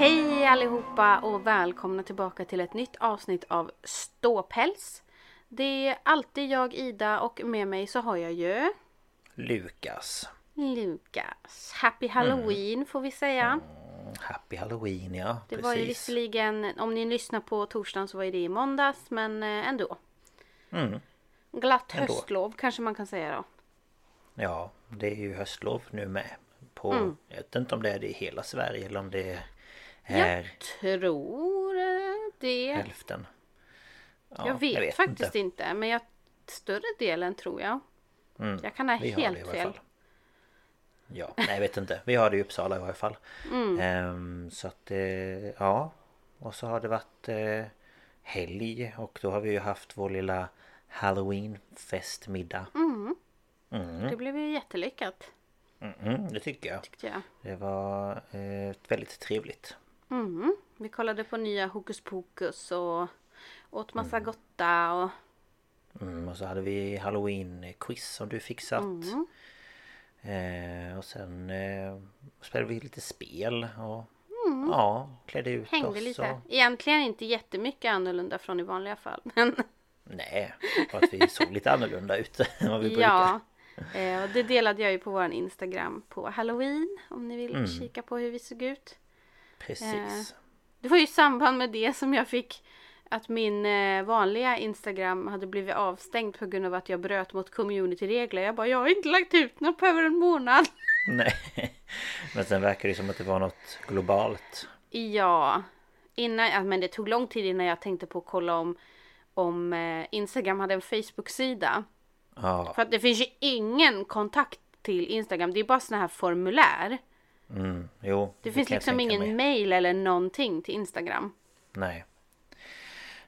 Hej allihopa och välkomna tillbaka till ett nytt avsnitt av Ståpäls. Det är alltid jag Ida och med mig så har jag ju Lukas. Lukas. Happy Halloween får vi säga. Happy Halloween ja, Det precis. var ju visserligen, om ni lyssnar på torsdagen så var ju det i måndags men eh, ändå. Mm. Glatt Ändå. höstlov kanske man kan säga då. Ja, det är ju höstlov nu med. På, Mm. Jag vet inte om det är det i hela Sverige eller om det är Jag tror det. hälften. Ja, jag, vet faktiskt inte. men jag, större delen tror jag. Mm. Jag kan ha helt fel. Ja, nej jag vet inte. Vi har det i Uppsala i varje fall. Mm. Ehm, så att eh, ja. Och så har det varit eh, helg och då har vi ju haft vår lilla Halloween festmiddag. Mm. Mm. Det blev ju jättelyckat Mm, det tycker jag. tyckte jag. Det var eh, väldigt trevligt. Mm. Vi kollade på nya Hokus Pokus och åt massa Mm. gotta och Mm, och så hade vi halloween-quiz som du fixat. Mm. Eh, och sen eh, spelade vi lite spel och ja, klädde ut Mm. hängde oss. lite. Och, Egentligen inte jättemycket annorlunda från i vanliga fall. Men nej, för att vi såg lite annorlunda ut än vad vi brukar. ja. Eh, och det delade jag ju på vår Instagram på Halloween. Om ni vill Mm. kika på hur vi såg ut. Precis. Det var ju i samband med det som jag fick att min eh, vanliga Instagram hade blivit avstängd på grund av att jag bröt mot communityregler. Jag bara, jag har inte lagt ut något på över en månad. Nej. Men sen verkar det som att det var något globalt. Ja, innan, men det tog lång tid innan jag tänkte på att kolla om, om eh, Instagram hade en Facebook-sida. Ja, För att det finns ju ingen kontakt till Instagram. Det är bara såna här formulär. Mm, jo. Det finns kan jag liksom ingen mig. mail eller någonting till Instagram. Nej.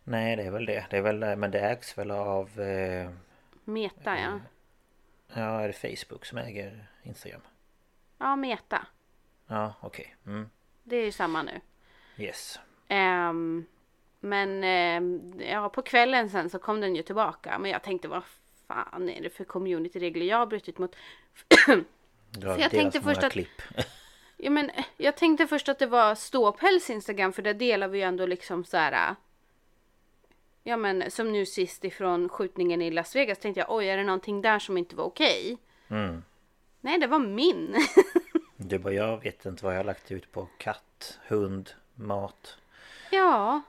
Nej, det är väl det. Det är väl, men det ägs väl av... Eh, Meta ja. ja, är det Facebook som äger Instagram? Ja, Meta. Ja, okej. Mm. Det är ju samma nu. Yes. Ehm, men ehm, ja, på kvällen sen så kom den ju tillbaka. Men jag tänkte vad fan är det för communityregler jag har brutit mot? Har jag tänkte så först att- klipp. Ja, men eh, jag tänkte först att det var Ståpäls Instagram för där delar vi ju ändå liksom så här. äh, Ja men som nu sist ifrån skjutningen i Las Vegas tänkte jag oj är det någonting där som inte var okej? Mm. Nej det var min. Du bara, jag vet inte vad jag har lagt ut på katt, hund, mat. ja.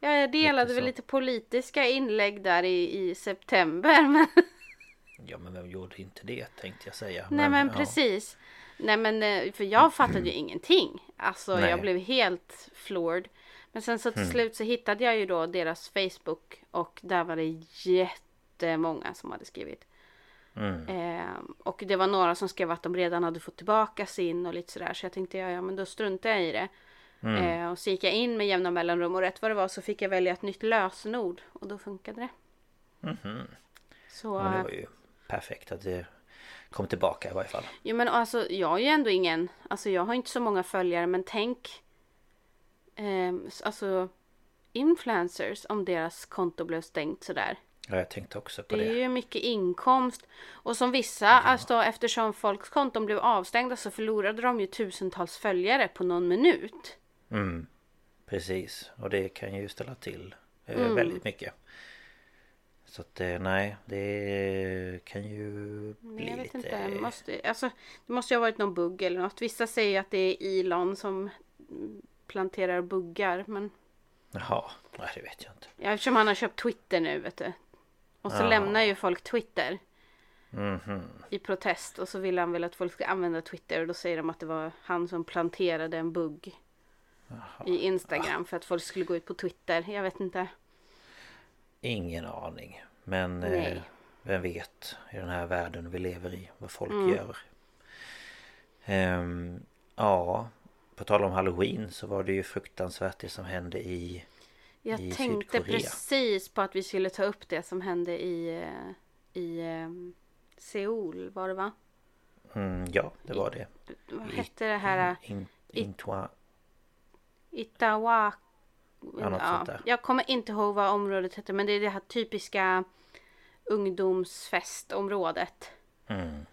Ja, jag delade Lite väl lite politiska inlägg där i, i september. Men, Ja men vem gjorde inte det tänkte jag säga. nej men ja. precis. Nej men eh, för jag fattade ju ingenting. Alltså Nej. jag blev helt floored. Men sen så till Mm. slut så hittade jag ju då deras Facebook och där var det jättemånga som hade skrivit. Mm. Ehm, och det var några som skrev att de redan hade fått tillbaka sin och lite sådär. Så jag tänkte ja, ja men då struntar jag i det. Eh, och så gick jag in med jämna mellanrum och rätt vad det var så fick jag välja ett nytt lösenord och då funkade det. Så... Och det var ju perfekt att det kom tillbaka i varje fall. Jo men alltså jag är ju ändå ingen, alltså jag har inte så många följare men tänk s- Alltså influencers om deras konto blev stängt sådär. Ja, jag tänkte också på Det det. är ju mycket inkomst. Och som vissa, alltså eftersom folks konton blev avstängda så förlorade de ju tusentals följare på någon minut. Mm, precis, och det kan ju ställa till eh, Mm. väldigt mycket. Så att eh, nej, det kan ju Men bli jag vet lite... inte, måste, alltså, det måste ju ha varit någon bugg eller något. Vissa säger att det är Elon som planterar buggar. Men Jaha, nej det vet jag inte. ja, eftersom han har köpt Twitter nu vet du. Och så Ja. lämnar ju folk Twitter. Mhm. i protest och så vill han väl att folk ska använda Twitter och då säger de att det var han som planterade en bugg i Instagram för att folk skulle gå ut på Twitter. Jag vet inte. Ingen aning. Men eh, vem vet i den här världen vi lever i vad folk Mm. gör. Ehm, ja, på tal om Halloween så var det ju fruktansvärt det som hände i... Jag I tänkte Sydkorea. precis på att vi skulle ta upp det som hände i, eh, i eh, Seoul var det va? Mm, ja, det var det. Vad hette det här? In, i- Intua... Itawa... Ja, jag kommer inte ihåg vad området hette men det är det här typiska ungdomsfestområdet. Mm.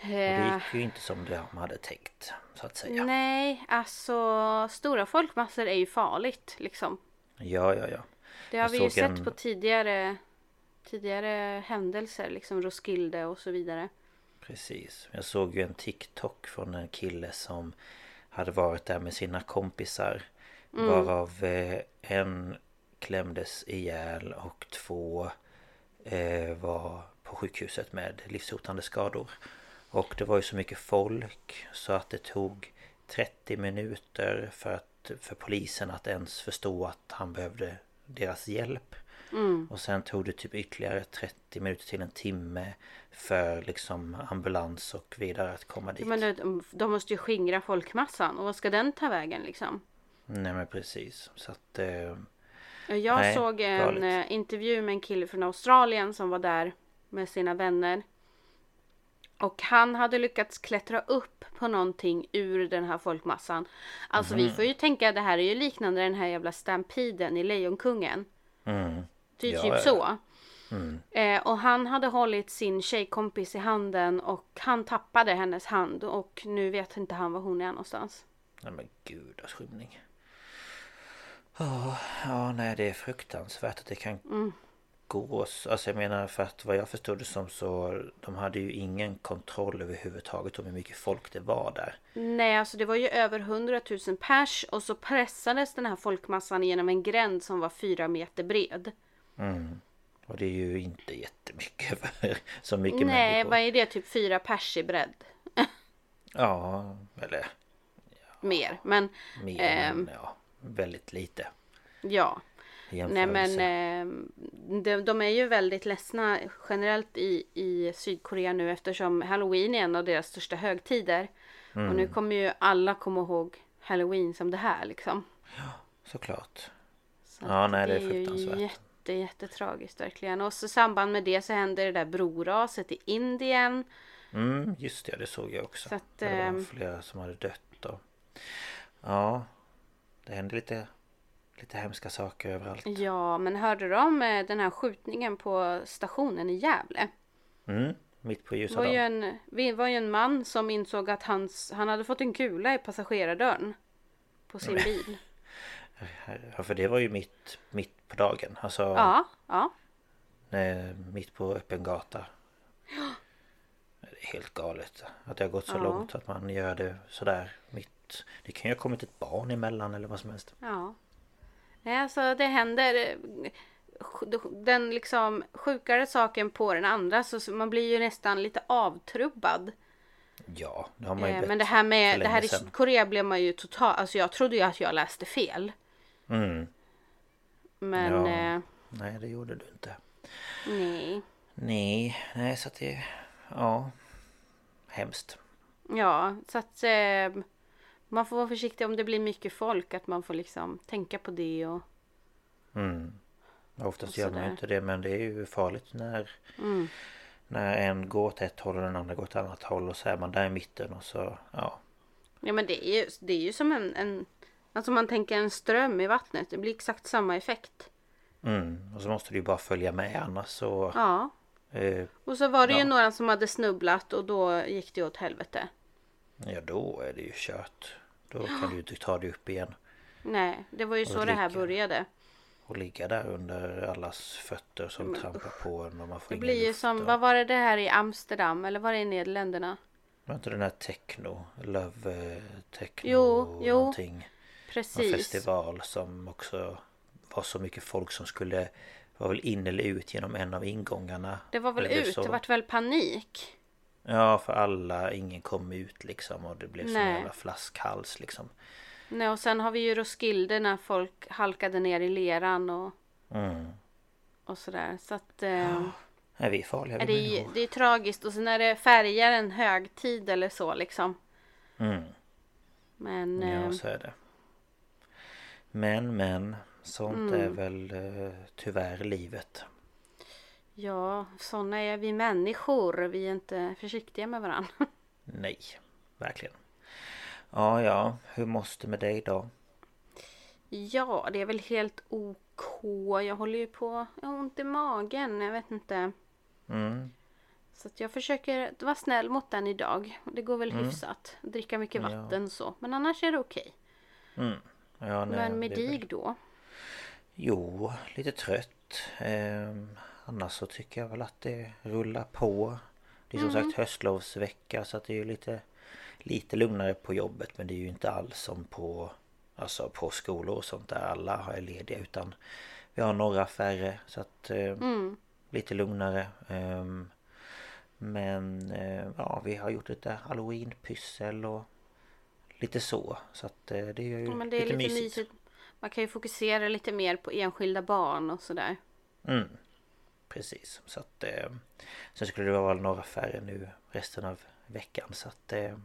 Och Eh, det gick ju inte som de hade tänkt så att säga. Nej, alltså stora folkmassor är ju farligt liksom. Ja, ja, ja. Det har vi ju sett en- på tidigare, tidigare händelser, liksom Roskilde och så vidare. Precis. Jag såg ju en TikTok från en kille som hade varit där med sina kompisar. Mm. Varav eh, en klämdes ihjäl och två eh, var på sjukhuset med livshotande skador. Och det var ju så mycket folk så att det tog 30 minuter för, att, för polisen att ens förstå att han behövde deras hjälp. Mm. Och sen tog det typ ytterligare 30 minuter till en timme för liksom ambulans och vidare att komma dit. Men de, de måste ju skingra folkmassan och vad ska den ta vägen liksom? Nej men precis. Så att... Eh, Jag Nej, såg en galet. eh, intervju med en kille från Australien som var där med sina vänner. Och han hade lyckats klättra upp på någonting ur den här folkmassan. Alltså Mhm. vi får ju tänka det här är ju liknande den här jävla stampeden i Lejonkungen. mm, är Ja, typ så. mm, Eh, och han hade hållit sin tjejkompis i handen och han tappade hennes hand och nu vet inte han var hon är någonstans. nej men gudaskymning. Ja, ja nej det är fruktansvärt att det kan Mm. gå så. Alltså jag menar för att vad jag förstod det som så de hade ju ingen kontroll överhuvudtaget om hur mycket folk det var där. Nej, alltså det var ju över 100 000 pers och så pressades den här folkmassan genom en gränd som var fyra meter bred. Mm. Och det är ju inte jättemycket så mycket Nej, människor. vad är det? Typ fyra pers i bredd. Ja, eller Mer, men mer Ehm. men ja, väldigt lite. ja. Nej men eh, de, de är ju väldigt ledsna generellt i, i Sydkorea nu eftersom Halloween är en av deras största högtider. Och Mm. nu kommer ju alla komma ihåg Halloween som det här liksom. Såklart. Så Ja, nej, det är ju fruktansvärt. jätte, jättetragiskt verkligen. Och så i samband med det så händer det där broraset i Indien. Mm, just det, det såg jag också. Så att, det var ehm, flera som hade dött och... Ja, det hände lite, lite hemska saker överallt. Ja, men hörde du om eh, den här skjutningen på stationen i Gävle? Mm, mitt på ljusa var ju dagen. en, det var ju en man som insåg att hans, han hade fått en kula i passagerardörren på sin bil. Ja, för det var ju mitt, mitt på dagen. Alltså, Ja, ja. eh, mitt på öppen gata. Det är helt galet att det har gått så Ja. långt att man gör det sådär mitt. Det kan ju ha kommit ett barn emellan eller vad som helst. Ja. Nej, alltså det händer eh, den liksom sjukare saken på den andra så man blir ju nästan lite avtrubbad. Ja, det har man ju Eh, Men det här med det här i. Sydkorea blev man ju totalt, alltså jag trodde ju att jag läste fel. Mm. Men Ja. eh, Nej, det gjorde du inte. nej. Nej, nej så att det... Ja. Hemskt. Ja, så att... Eh, Man får vara försiktig om det blir mycket folk. Att man får liksom tänka på det och... Mm. Oftast Och gör man ju inte det men det är ju farligt när Mm. När en går åt ett håll och den andra går åt ett annat håll och så är man där i mitten och så ja Ja men det är ju, det är ju som en, en... Alltså man tänker en ström i vattnet. Det blir exakt samma effekt. mm. Och så måste du ju bara följa med annars så Ja. eh, Och så var det ju Ja. några som hade snubblat och då gick det åt helvete. Ja då är det ju kört Då kan du ju inte ta dig upp igen Nej, det var ju Och så det här började. Och ligga där under allas fötter som trampar på en och man får Det blir ju som, vad var det det här i Amsterdam eller var det i Nederländerna? Var inte den här techno? Love eh, techno Jo, jo. någonting Någon Precis. festival som också var så mycket folk som skulle var väl in eller ut genom en av ingångarna. Det var väl blev ut, så- det vart väl panik? Ja för alla, ingen kom ut liksom och det blev sån Nej. jävla flaskhals liksom. Nej, och sen har vi ju Roskilde när folk halkade ner i leran och, Mm. och sådär. Så att eh, Nej, vi är farliga är vi det, människor. det är tragiskt. Och sen är det färgar en högtid eller så liksom. Mm. Men Ja eh, så är det. Men men sånt Mm. är väl eh, tyvärr livet. Ja, sådana är vi människor. Vi är inte försiktiga med varandra. Nej, verkligen. Ja ja, hur måste med dig då? Ja, det är väl helt OK. Jag håller ju på, jag har ont i magen. Jag vet inte. Mm. Så jag försöker vara snäll mot den idag. Det går väl hyfsat. Dricka mycket Mm. Ja. vatten så. Men annars är det okej. Mm. Ja, nej, Men med är väl- dig då? Jo, lite trött. Ehm, annars så tycker jag väl att det rullar på. Det är som Mm. sagt höstlovsvecka så att det är ju lite, lite lugnare på jobbet. Men det är ju inte alls som på, alltså på skolor och sånt där alla är lediga. Utan vi har några färre så att eh, Mm. lite lugnare. Ehm, men eh, ja, vi har gjort lite halloweenpyssel och lite så. Så att eh, det är ju Ja, men det är lite mysigt. Man kan ju fokusera lite mer på enskilda barn och sådär. Mm. Precis. Så att eh, Sen skulle det vara några färre nu resten av veckan så att eh,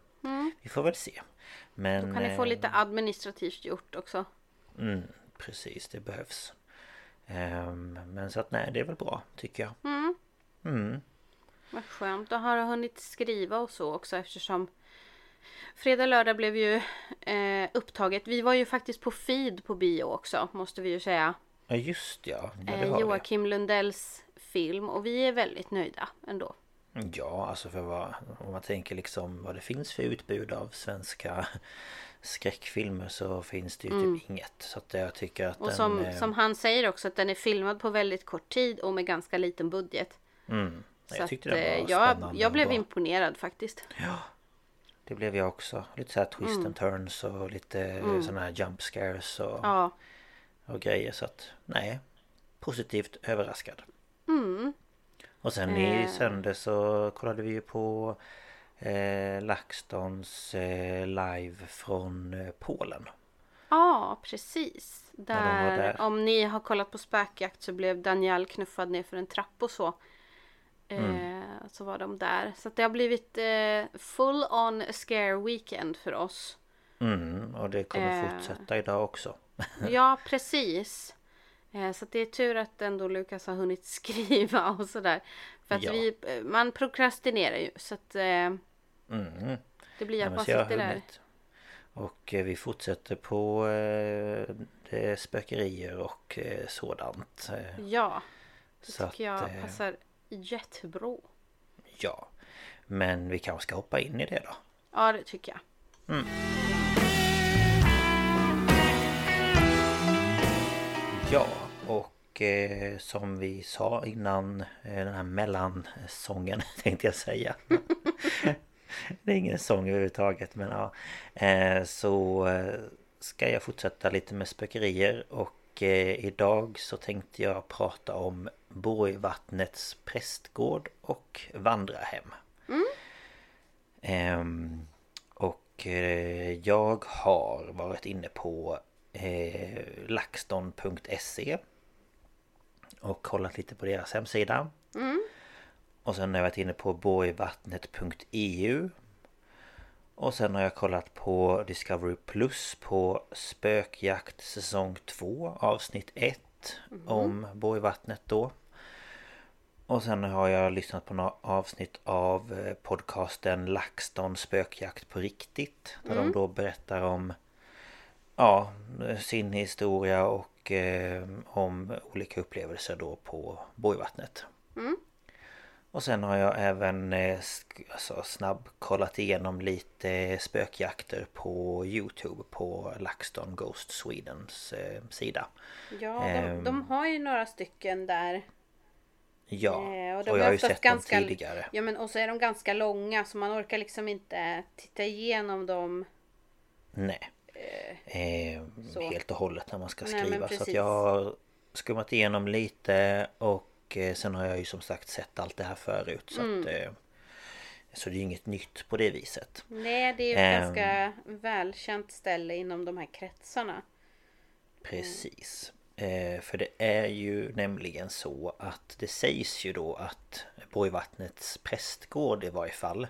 Vi får väl se. Men Då kan ni få eh, lite administrativt gjort också. mm, Precis, det behövs. Ehm, men så att nej, det är väl bra tycker jag. Mm. Mm. Vad skönt. Då har hunnit skriva och så också eftersom Fredag lördag blev ju eh, upptaget. Vi var ju faktiskt på feed på bio också måste vi ju säga. Ja just ja, ja det Eh, Joakim Lundells film och vi är väldigt nöjda ändå. Ja, alltså för vad Om man tänker liksom vad det finns för utbud av svenska skräckfilmer så finns det ju typ inget. Så att jag tycker att Mm. Och den... som, eh, som han säger också att den är filmad på väldigt kort tid och med ganska liten budget. mm, Så jag tyckte att, den var eh, jag, spännande jag blev bra. imponerad faktiskt. Det blev jag också. Lite så här twist and turns och lite sådana här jump scares och, Ja, och grejer. Så att nej. Positivt överraskad. Och sen i Eh. söndag så kollade vi ju på eh, LaxTons eh, live från eh, Polen. ja precis. Där, där. Om ni har kollat på spökjakt så blev Daniel knuffad ner för en trapp och så. Mm. Eh, så var de där. Så att det har blivit eh, full on scare weekend för oss. Mm, och det kommer fortsätta idag också. Ja, precis. Eh, Så det är tur att ändå Lukas har hunnit skriva och sådär. För att Ja. vi, eh, man prokrastinerar ju. Så att eh, Mm. det blir Ja, att men man jag sitter där. Och vi fortsätter på eh, spökerier och eh, sådant. Ja, det Så tycker jag att, eh, passar jättebra. Ja. Men vi kanske ska hoppa in i det då. Ja, det tycker jag. Ja, och eh, som vi sa innan eh, den här mellansången tänkte jag säga. det är ingen sång överhuvudtaget men ja. Eh, så eh, ska jag fortsätta lite med spökerier och eh, idag så tänkte jag prata om Borgvattnets prästgård och vandrarhem. Ehm, och eh, jag har varit inne på laxton.se och kollat lite på deras hemsida. Och sen har jag varit inne på borgvattnet.eu Och sen har jag kollat på Discovery Plus på Spökjakt säsong 2 avsnitt 1 om Borgvattnet då. Och sen har jag lyssnat på några avsnitt av eh, podcasten LaxTon spökjakt på riktigt. Där de då berättar om Ja, sin historia och eh, om olika upplevelser då på Borgvattnet. Och sen har jag även eh, alltså, snabbkollat igenom lite spökjakter på Youtube på LaxTon Ghost Swedens eh, sida. Ja, de, Ehm. de har ju några stycken där. Ja, Eh, och, de jag har ju sett dem tidigare. Ja men och så är de ganska långa så man orkar liksom inte titta igenom dem. Nej. Eh, så. helt och hållet när man ska Nej, skriva. så jag har skummat igenom lite och eh, sen har jag ju som sagt sett allt det här förut. Så, Mm. att, eh, så det är inget nytt på det viset. Nej, det är ju ett Ehm. ganska välkänt ställe inom de här kretsarna. Precis. Eh, för det är ju nämligen så att det sägs ju då att Borgvattnets prästgård i varje fall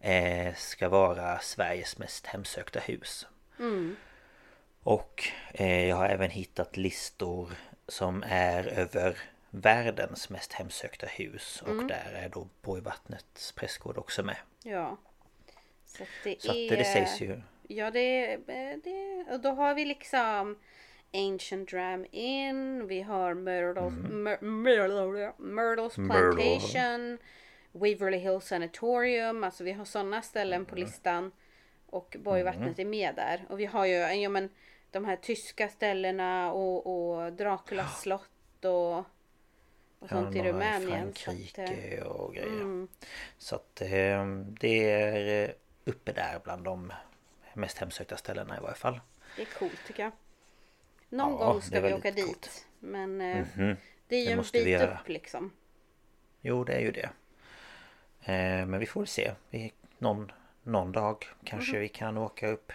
eh, ska vara Sveriges mest hemsökta hus. Och eh, jag har även hittat listor som är över världens mest hemsökta hus och där är då Borgvattnets prästgård också med. Ja. Så att det Så att är... det, det sägs ju Ja, det är... Det, och då har vi liksom Ancient Dram Inn, vi har Myrtles, Myr- Myrtle, Myrtles Mm. Myrtle. Plantation, Waverly Hill Sanatorium, alltså vi har sådana ställen på Mm. listan. Och Borgvattnet är med där. Och vi har ju ja, men, de här tyska ställena och, och Draculas slott och, och sånt i några Rumänien. så att, eh, Frankrike och grejer. mm. Så att eh, det är eh, uppe där bland de mest hemsökta ställena i varje fall. Det är coolt tycker jag. Någon Ja, gång ska vi åka dit. coolt. Men eh, Mhm. det är ju Det en bit upp liksom. Jo, det är ju det. Men vi får se. Vi, någon, någon dag kanske Mhm. vi kan åka upp.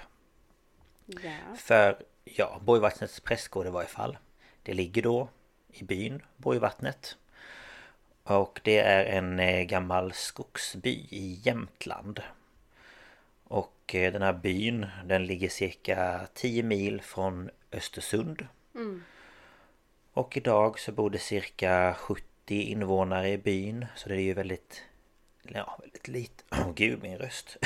Ja. För ja, Borgvattnets prästgård i varje fall. Det ligger då i byn Borgvattnet. Och det är en eh, gammal skogsby i Jämtland. Och eh, den här byn den ligger cirka 10 mil från Östersund. Och idag så bor det cirka 70 invånare i byn. Så det är ju väldigt... Ja, väldigt lite... Åh gud min röst!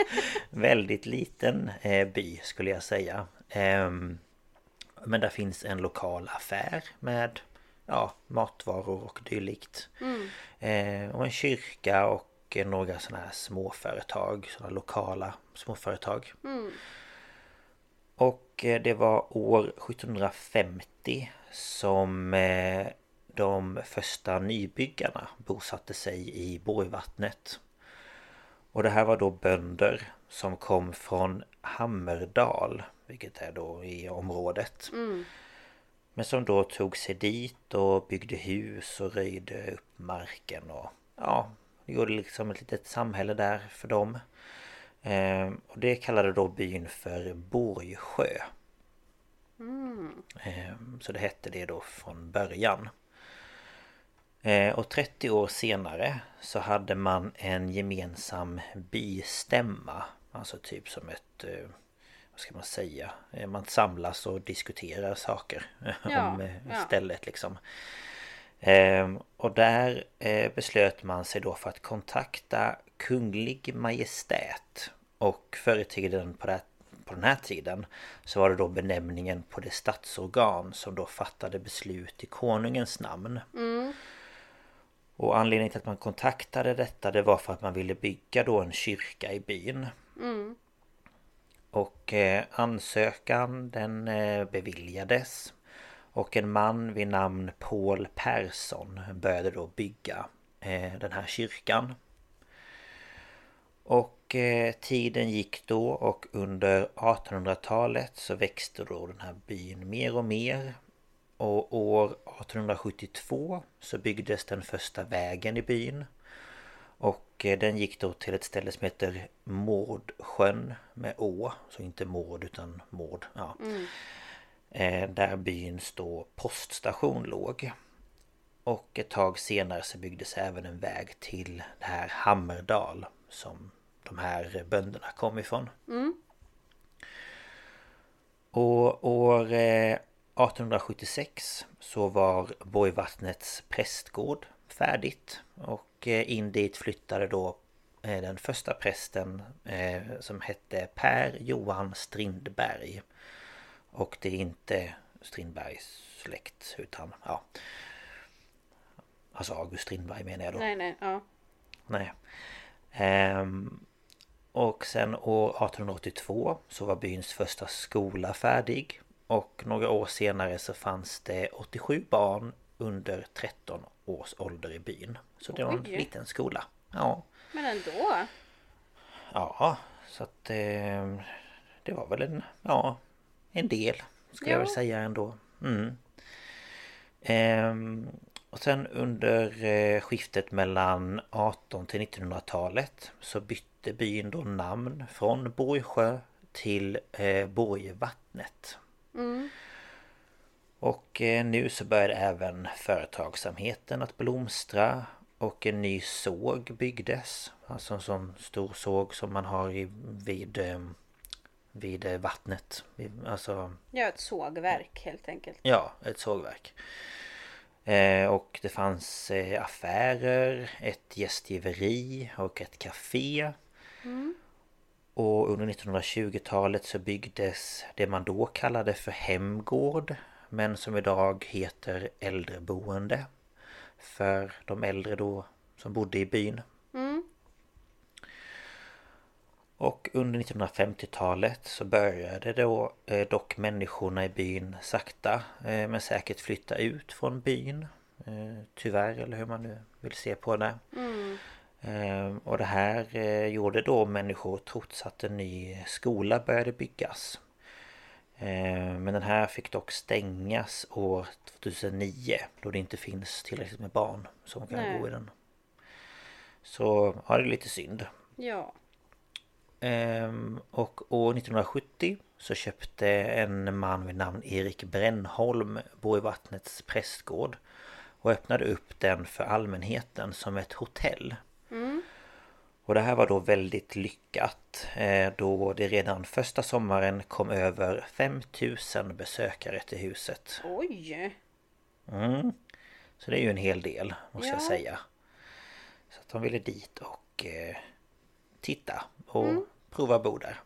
väldigt liten eh, by skulle jag säga. Ehm, men där finns en lokal affär med ja, matvaror och dylikt. Eh, och en kyrka och eh, några sådana här småföretag, sådana lokala småföretag. Och eh, det var år 1750 som eh, de första nybyggarna bosatte sig i Borgvattnet. Och det här var då bönder som kom från Hammerdal, vilket är då i området. Men som då tog sig dit och byggde hus och röjde upp marken och ja, gjorde liksom ett litet samhälle där för dem. Ehm, och det kallade då byn för Borgsjö. Ehm, så det hette det då från början. Eh, och 30 år senare så hade man en gemensam bystämma. Alltså typ som ett... eh, Vad ska man säga? Eh, Man samlas och diskuterar saker Ja, om eh, ja. stället liksom. Och där beslöt man sig då för att kontakta Kunglig Majestät. Och förr i tiden på, det, på den här tiden så var det då benämningen på det statsorgan som då fattade beslut i konungens namn. Och anledningen till att man kontaktade detta det var för att man ville bygga då en kyrka i byn. Och eh, ansökan den eh, beviljades. Och en man vid namn Paul Persson började då bygga eh, den här kyrkan. Och eh, tiden gick då och under 1800-talet så växte då den här byn mer och mer. Och år 1872 så byggdes den första vägen i byn. Och eh, den gick då till ett ställe som heter Mårdsjön med Å. Så inte Mård utan Mård. Ja. Eh, Där byns då poststation låg. Och ett tag senare så byggdes även en väg till det här Hammerdal. Som de här bönderna kom ifrån. Och år 1876 så var Borgvattnets prästgård färdigt och in dit flyttade då den första prästen som hette Per Johan Strindberg. Och det är inte Strindbergs släkt utan ja Alltså August Strindberg menar jag då. Nej, nej, ja. Nej. Ehm, och sen år 1882 så var byns första skola färdig. Och några år senare så fanns det 87 barn under 13 års ålder i byn. Så det var en liten skola. Ja. Men ändå. Ja, så att eh, det var väl en, ja, en del ska jag Ja. väl säga ändå. Mm. Ehm, och sen under eh, skiftet mellan 18 till 1900-talet så bytte byn då namn från Borgsjö till eh, Borgvattnet. Och eh, nu så började även företagsamheten att blomstra och en ny såg byggdes. Alltså en sån stor såg som man har i, vid, eh, vid eh, vattnet. Alltså Ja, ett sågverk helt enkelt. Ja, ett sågverk. Och det fanns affärer, ett gästgiveri och ett café. Och under 1920-talet så byggdes det man då kallade för hemgård. Men som idag heter äldreboende. För de äldre då som bodde i byn. Och under 1950-talet så började då eh, dock människorna i byn sakta eh, men säkert flytta ut från byn. Eh, tyvärr, eller hur man nu vill se på det. Eh, och det här eh, gjorde då människor trots att en ny skola började byggas. Eh, men den här fick dock stängas år 2009 då det inte finns tillräckligt med barn som kan Nej. gå i den. Så ja, det är lite synd. Ja. Ehm, och år 1970 så köpte en man vid namn Erik Brännholm Borgvattnets prästgård och öppnade upp den för allmänheten som ett hotell. Och det här var då väldigt lyckat eh, då det redan första sommaren kom över 5000 besökare till huset. Oj! Mm. Så det är ju en hel del måste jag Ja. säga. Så att de ville dit och eh, titta och prova bo där.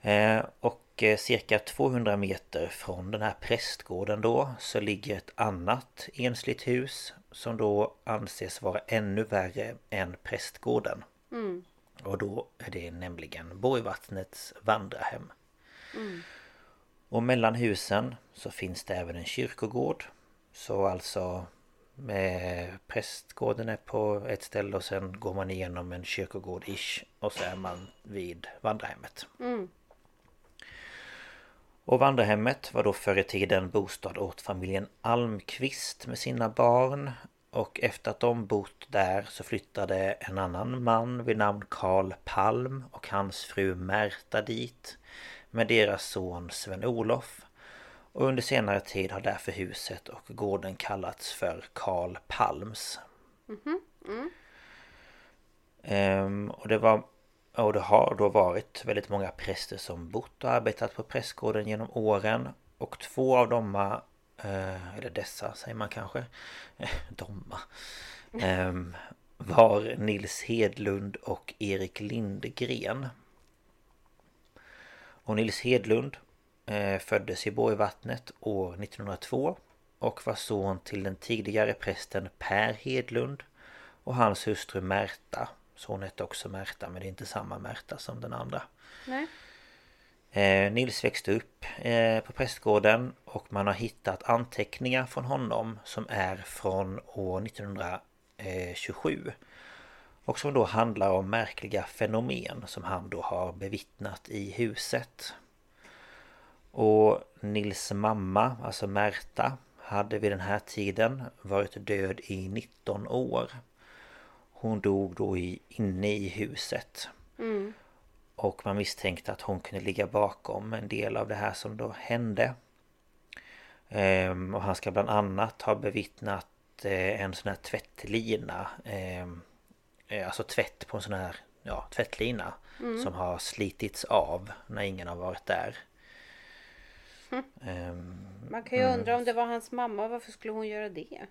Eh, och eh, cirka 200 meter från den här prästgården då så ligger ett annat ensligt hus som då anses vara ännu värre än prästgården. Och då är det nämligen Borgvattnets vandrarhem. Och mellan husen så finns det även en kyrkogård. Så alltså med prästgården är på ett ställe och sen går man igenom en kyrkogård-ish och så är man vid vandrarhemmet. Och vandrarhemmet var då förr i tiden bostad åt familjen Almqvist med sina barn. Och efter att de bott där så flyttade en annan man vid namn Karl Palm och hans fru Märta dit. Med deras son Sven-Olof. Och under senare tid har därför huset och gården kallats för Karl Palms. Ehm, och det var och det har då varit väldigt många präster som bott och arbetat på prästgården genom åren. Och två av dem, Eh, eller dessa säger man kanske, eh, domma, ehm, var Nils Hedlund och Erik Lindgren. Och Nils Hedlund eh, föddes i Borgvattnet år 1902 och var son till den tidigare prästen Per Hedlund och hans hustru Märta. Så hon hette också Märta men det är inte samma Märta som den andra. Nej. Eh, Nils växte upp eh, på prästgården och man har hittat anteckningar från honom som är från år 1927. Och som då handlar om märkliga fenomen som han då har bevittnat i huset. Och Nils mamma, alltså Märta, hade vid den här tiden varit död i 19 år. Hon dog då i, inne i huset. Mm. Och man misstänkte att hon kunde ligga bakom en del av det här som då hände. Ehm, och han ska bland annat ha bevittnat eh, en sån här tvättlina. ehm, eh, alltså tvätt på en sån här ja, tvättlina som har slitits av när ingen har varit där. Ehm, Man kan ju undra om det var hans mamma. Varför skulle hon göra det?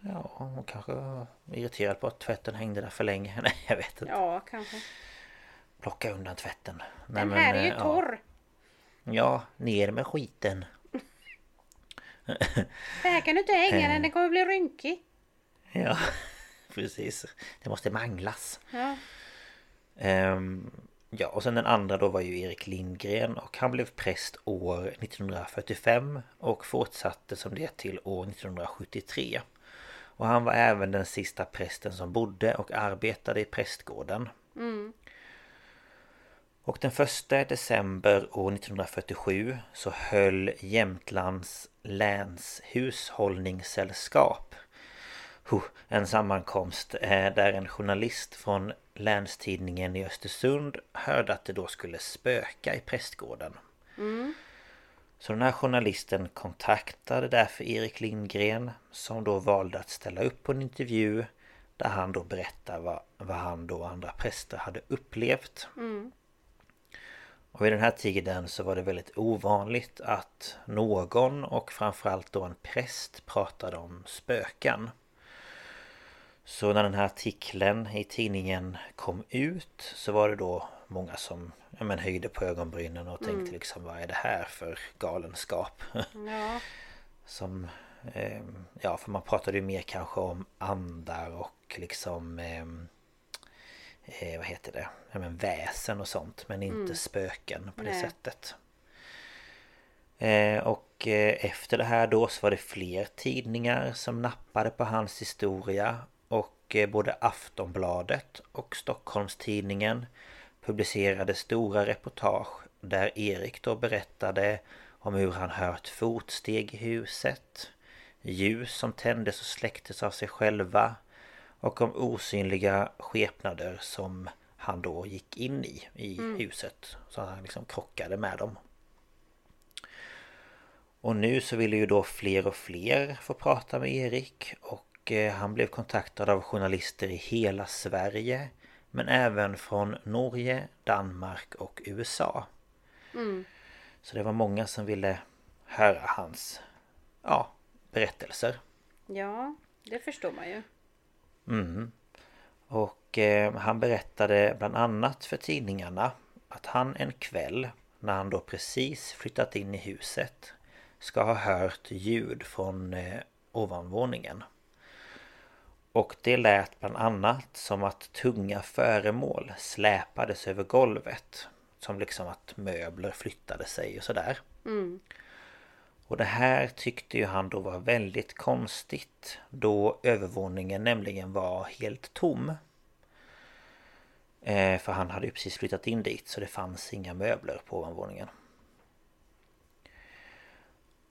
ja, hon kanske var irriterad på att tvätten hängde där för länge. Nej, jag vet inte. Ja, kanske. Plocka undan tvätten. Nej, Den här är ju eh, ja. torr. Ja, ner med skiten. Det här kan du inte hänga Eh. den. Den kommer bli rynkig. Ja, precis. Det måste manglas. Ja. Ehm, ja, och sen den andra då var ju Erik Lindgren och han blev präst år 1945 och fortsatte som det till år 1973. Och han var även den sista prästen som bodde och arbetade i prästgården. Och den första december år 1947 så höll Jämtlands läns hushållningssällskap en sammankomst eh, där en journalist från Länstidningen i Östersund hörde att det då skulle spöka i prästgården. Så den här journalisten kontaktade därför Erik Lindgren som då valde att ställa upp på en intervju där han då berättar vad, vad han då och andra präster hade upplevt. Och vid den här tiden så var det väldigt ovanligt att någon och framförallt då en präst pratade om spöken. Så när den här artikeln i tidningen kom ut så var det då många som ja, men, höjde på ögonbrynen och tänkte liksom vad är det här för galenskap? Ja. som eh, Ja för man pratade ju mer kanske om andar och liksom eh, eh, Vad heter det? Ja, men väsen och sånt men inte spöken på det Nej. sättet. Eh, och eh, efter det här då så var det fler tidningar som nappade på hans historia och eh, både Aftonbladet och Stockholmstidningen publicerade stora reportage där Erik då berättade om hur han hört fotsteg i huset, ljus som tändes och släcktes av sig själva och om osynliga skepnader som han då gick in i, i huset. Så han liksom krockade med dem. Och nu så ville ju då fler och fler få prata med Erik och eh, han blev kontaktad av journalister i hela Sverige men även från Norge, Danmark och USA. Så det var många som ville höra hans ja, berättelser. Ja, det förstår man ju. Mm. Och eh, han berättade bland annat för tidningarna att han en kväll när han då precis flyttat in i huset ska ha hört ljud från eh, ovanvåningen. Och det lät bland annat som att tunga föremål släpades över golvet. Som liksom att möbler flyttade sig och sådär. Mm. Och det här tyckte ju han då var väldigt konstigt då övervåningen nämligen var helt tom. Eh, för han hade ju precis flyttat in dit så det fanns inga möbler på ovanvåningen.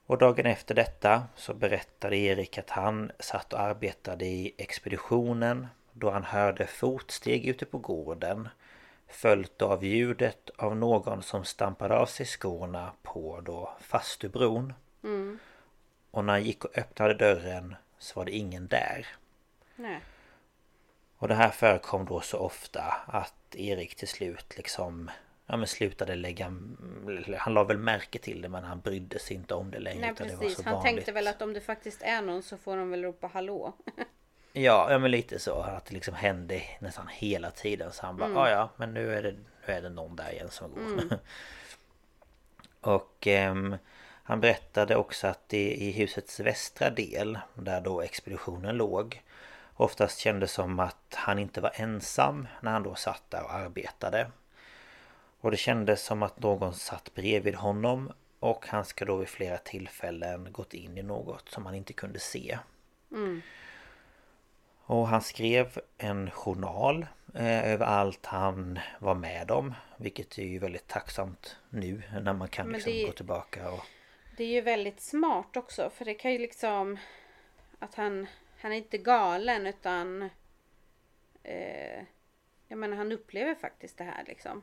Och dagen efter detta så berättade Erik att han satt och arbetade i expeditionen då han hörde fotsteg ute på gården följt av ljudet av någon som stampade av sig skorna på då fastubron. Och när han gick och öppnade dörren så var det ingen där. Nej. Och det här förekom då så ofta att Erik till slut liksom Ja men slutade lägga Han la väl märke till det men han brydde sig inte om det längre Nej precis. Han vanligt. tänkte väl att om det faktiskt är någon så får de väl ropa hallå. Ja, ja men lite så att det liksom hände nästan hela tiden så han bara Mm. "Ah, ja men nu är det nu är det någon där igen som går. och ehm, han berättade också att det i husets västra del där då expeditionen låg oftast kändes som att han inte var ensam när han då satt där och arbetade. Och det kändes som att någon satt bredvid honom och han ska då vid flera tillfällen gått in i något som han inte kunde se. Och han skrev en journal eh, över allt han var med om. Vilket är ju väldigt tacksamt nu när man kan liksom det- gå tillbaka och... Det är ju väldigt smart också för det kan ju liksom att han, han är inte galen utan eh, jag menar han upplever faktiskt det här liksom.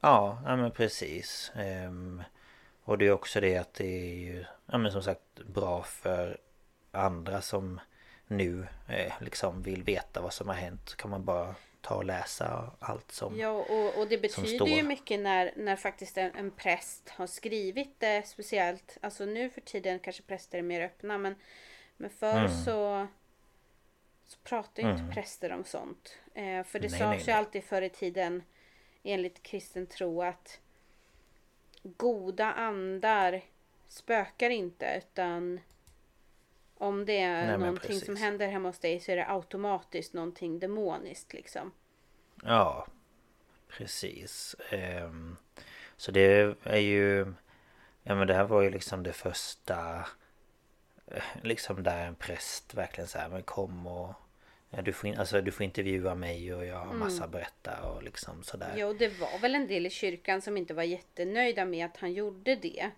Ja, ja men precis. Ehm, och det är också det att det är ju, ja men som sagt bra för andra som nu eh, liksom vill veta vad som har hänt. Så kan man bara ta och läsa allt som Ja, och, och det betyder ju mycket när, när faktiskt en, en präst har skrivit det. Speciellt, alltså nu för tiden kanske präster är mer öppna, men, men förr Mm. så, så pratar ju inte präster om sånt. Eh, för det Nej, sades ju alltid förr i tiden, enligt kristen tro, att goda andar spökar inte, utan om det är Nej, någonting som händer hemma hos dig så är det automatiskt någonting demoniskt liksom. Ja, precis. Ehm, så det är ju... Ja men det här var ju liksom det första... eh, Liksom där en präst verkligen så här, men kom och... Du, får in, alltså, du får intervjua mig och jag har massa att berätta och liksom sådär. Jo, det var väl en del i kyrkan som inte var jättenöjda med att han gjorde det.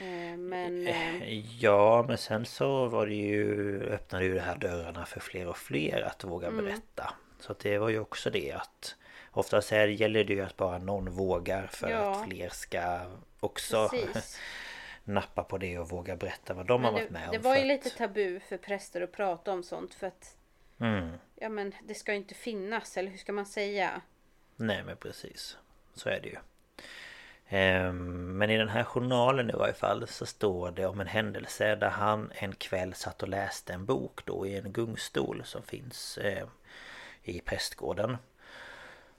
Eh, Men... eh, Ja, men sen så var det ju öppnade ju det här dörrarna för fler och fler att våga Mm. berätta. Så att det var ju också det att oftast är, gäller det ju att bara någon vågar för Ja. att fler ska också Precis. nappa på det och våga berätta vad de har Men varit med det, om. det var ju att- lite tabu för präster att prata om sånt för att Mm. Ja men det ska ju inte finnas eller hur ska man säga? Nej men precis. Så är det ju. Ehm, Men i den här journalen i varje fall så står det om en händelse där han en kväll satt och läste en bok då i en gungstol som finns eh, i prästgården.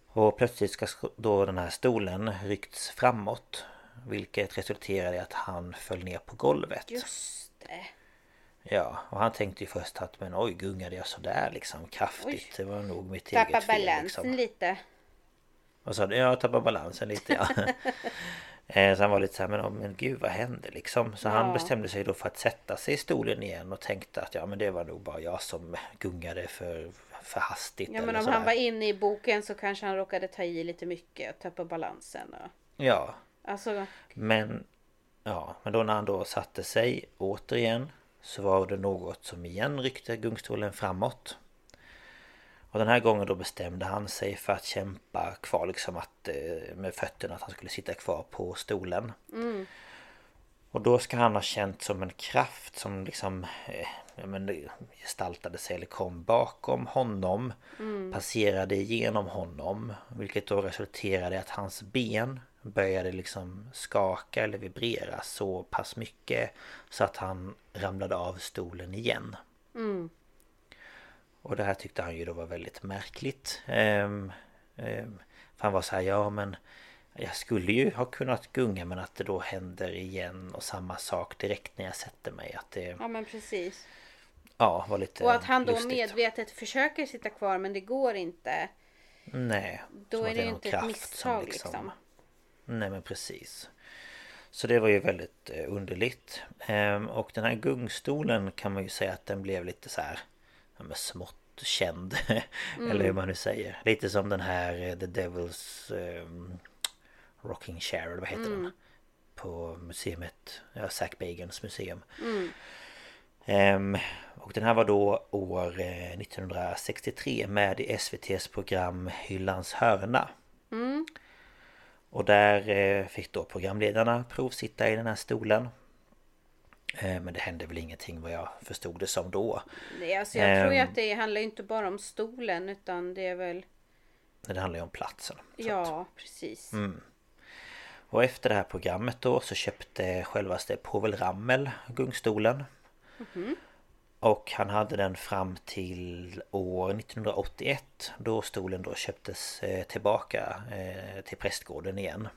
Och plötsligt ska sk- då den här stolen ryckts framåt vilket resulterade i att han föll ner på golvet. Just det. Ja, och han tänkte ju först att men oj gungade jag sådär liksom kraftigt. Oj. Det var nog mitt Tappa eget fel balansen liksom. lite. Vad sa du? Ja, jag tappade balansen lite ja. Eh, Så han var lite så här, men, oh, men gud vad hände liksom? Så han Ja. bestämde sig då för att sätta sig i stolen igen och tänkte att ja men det var nog bara jag som gungade för, för hastigt Ja men om han var inne i boken så kanske han råkade ta i lite mycket och tappa balansen. Och... Ja, Alltså men Ja, men då när han då satte sig återigen Så var det något som igen ryckte gungstolen framåt Och den här gången då bestämde han sig för att kämpa kvar liksom att eh, Med fötterna att han skulle sitta kvar på stolen. Och då ska han ha känt som en kraft som liksom eh, ja, men, gestaltade sig eller kom bakom honom Passerade igenom honom Vilket då resulterade i att hans ben började liksom skaka eller vibrera så pass mycket Så att han ramlade av stolen igen Och det här tyckte han ju då var väldigt märkligt Ehm, ehm, För han var så här, ja men jag skulle ju ha kunnat gunga men att det då händer igen och samma sak direkt när jag sätter mig att det Ja men precis. ja, var lite Och att han då lustigt. medvetet försöker sitta kvar men det går inte. Nej Då är det ju inte ett misstag liksom. Nej men precis Så det var ju väldigt eh, underligt Ehm, Och den här gungstolen kan man ju säga att den blev lite så här ja, men smått känd Mm. Eller hur man nu säger Lite som den här eh, The Devil's ehm, Rocking Chair eller vad heter Mm. den? På museet Ja, Zack Bagans museum Mm. Ehm, och den här var då år eh, 1963 med i SVT's program Hyllans hörna. Och där eh, fick då programledarna provsitta i den här stolen. Eh, men det hände väl ingenting vad jag förstod det som då. Nej, alltså jag tror ju Ehm. att det handlar inte bara om stolen utan det är väl Det handlar ju om platsen. Så att- Ja precis. Och efter det här programmet då så köpte självaste Povel Ramel gungstolen. Och han hade den fram till år 1981 då stolen då köptes eh, tillbaka eh, till prästgården igen.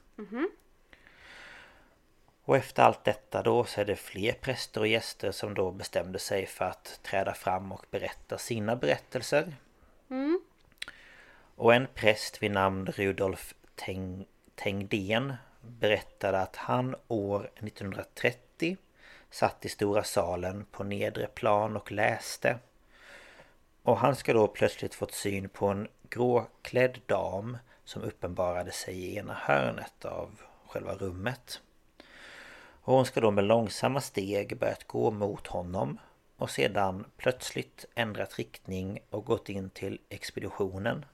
Och efter allt detta då så är det fler präster och gäster som då bestämde sig för att träda fram och berätta sina berättelser. Och en präst vid namn Rudolf Teng Tengdén berättade att han år 1930 satt i stora salen på nedre plan och läste. Och han ska då plötsligt fått syn på en gråklädd dam som uppenbarade sig i ena hörnet av själva rummet. Och hon ska då med långsamma steg börjat gå mot honom och sedan plötsligt ändrat riktning och gått in till expeditionen.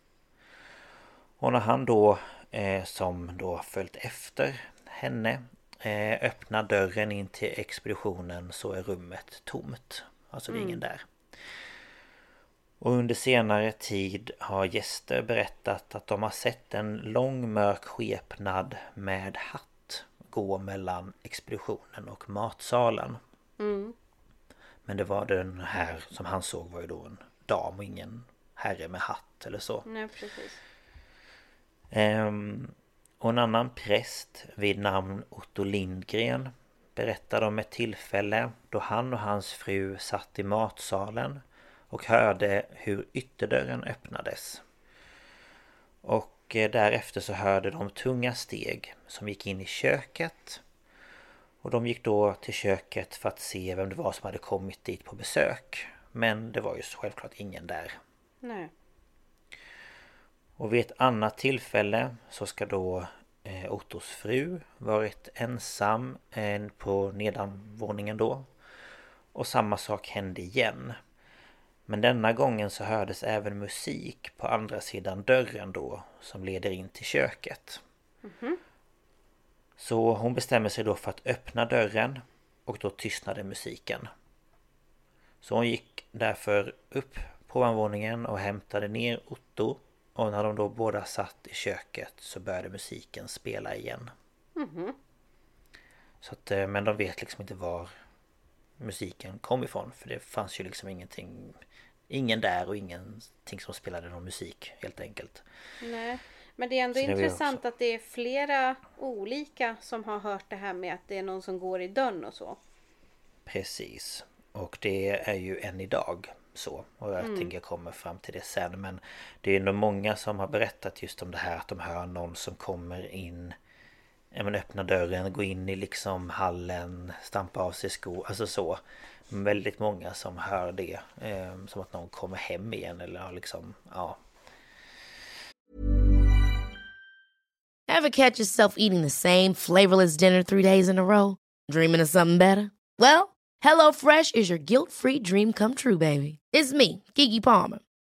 Och när han då eh, som då följt efter henne eh, öppnar dörren in till expeditionen så är rummet tomt. Alltså det är ingen där. Och under senare tid har gäster berättat att de har sett en lång mörk skepnad med hatt gå mellan expeditionen och matsalen. Mm. Men det var den här som han såg var ju då en dam och ingen herre med hatt eller så. Nej, precis. Ehm, och en annan präst vid namn Otto Lindgren berättade om ett tillfälle då han och hans fru satt i matsalen och hörde hur ytterdörren öppnades. Och eh, därefter så hörde de tunga steg som gick in i köket. Och de gick då till köket för att se vem det var som hade kommit dit på besök. Men det var ju självklart ingen där. Nej. Och vid ett annat tillfälle så ska då eh, Ottos fru varit ensam eh, på nedanvåningen då. Och samma sak hände igen. Men denna gången så hördes även musik på andra sidan dörren då som leder in till köket. Så hon bestämmer sig då för att öppna dörren och då tystnade musiken. Så hon gick därför upp på ovanvåningen och hämtade ner Otto och när de då båda satt i köket så började musiken spela igen. Så att, eh, men de vet liksom inte var musiken kom ifrån för det fanns ju liksom ingenting Ingen där och ingenting som spelade någon musik helt enkelt. Nej. Men det är ändå intressant att det är flera olika som har hört det här med att det är någon som går i dörren och så. Precis. Och det är ju än idag så. Och jag tänker jag kommer fram till det sen. Men det är nog många som har berättat just om det här att de hör någon som kommer in Ja men öppna dörren, gå in i liksom hallen, stampa av sig skor, alltså så. Väldigt många som hör det. Eh, som att någon kommer hem igen eller har liksom, ja. Have catch yourself eating the same flavorless dinner three days in a row? Dreaming of something better? Well, Hello Fresh is your guilt free dream come true, baby. It's me, Gigi Palmer.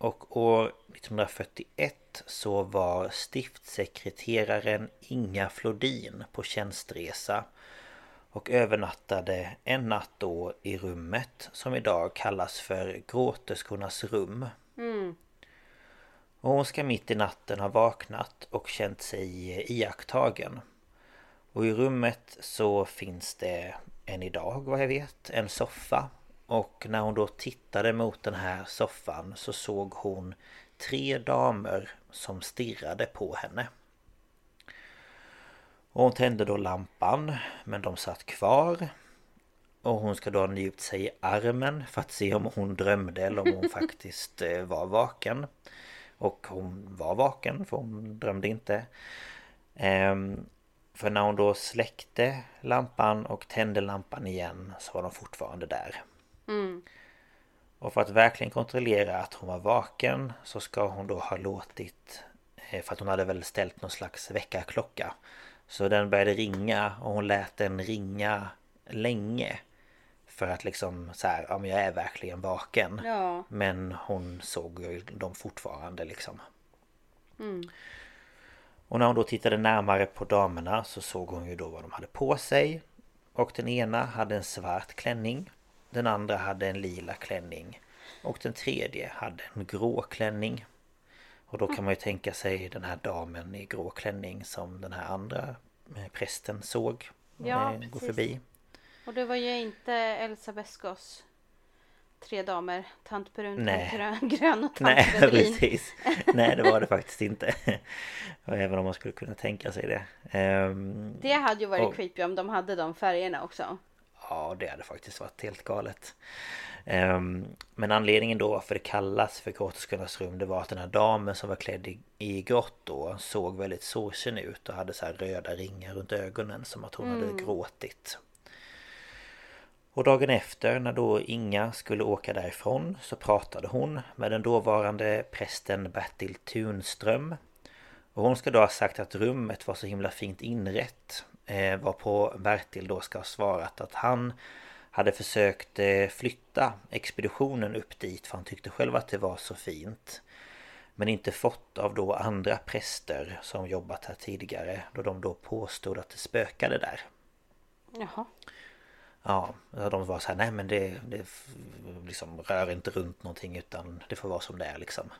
och år 1941 så var stiftsekreteraren Inga Flodin på tjänstresa och övernattade en natt då i rummet som idag kallas för Gråterskornas rum. Och hon ska mitt i natten ha vaknat och känt sig iakttagen. Och i rummet så finns det än idag vad jag vet en soffa. Och när hon då tittade mot den här soffan så såg hon tre damer som stirrade på henne. Och hon tände då lampan men de satt kvar. Och hon ska då ha nypt sig i armen för att se om hon drömde eller om hon faktiskt eh, var vaken. Och hon var vaken för hon drömde inte. Ehm, för när hon då släckte lampan och tände lampan igen så var de fortfarande där. Och för att verkligen kontrollera att hon var vaken så ska hon då ha låtit eh, För att hon hade väl ställt någon slags väckarklocka. Så den började ringa och hon lät den ringa länge För att liksom så här, ja men jag är verkligen vaken. Ja. Men hon såg ju dem fortfarande liksom. Och när hon då tittade närmare på damerna så såg hon ju då vad de hade på sig. Och den ena hade en svart klänning Den andra hade en lila klänning Och den tredje hade en grå klänning Och då kan man ju tänka sig den här damen i grå klänning som den här andra eh, prästen såg Ja, eh, gå precis. förbi Och det var ju inte Elsa Beskows tre damer. Tant Brun, Nej. tant Grön- och tant Nej precis Nej det var det faktiskt inte Och Även om man skulle kunna tänka sig det Ehm, Det hade ju varit Och- creepy om de hade de färgerna också. Ja det hade faktiskt varit helt galet Ehm, Men anledningen då varför det kallas för gråterskornas rum Det var att den här damen som var klädd i, i grått då Såg väldigt sorgsen ut och hade så här röda ringar runt ögonen Som att hon hade gråtit Och dagen efter när då Inga skulle åka därifrån så pratade hon med den dåvarande prästen Bertil Tunström. Och hon ska då ha sagt att rummet var så himla fint inrett. Eh, varpå Bertil då ska ha svarat att han hade försökt eh, flytta expeditionen upp dit för han tyckte själv att det var så fint. Men inte fått av då andra präster som jobbat här tidigare då de då påstod att det spökade där. Jaha. Ja, de var så här, nej men det, det liksom rör inte runt någonting utan det får vara som det är liksom.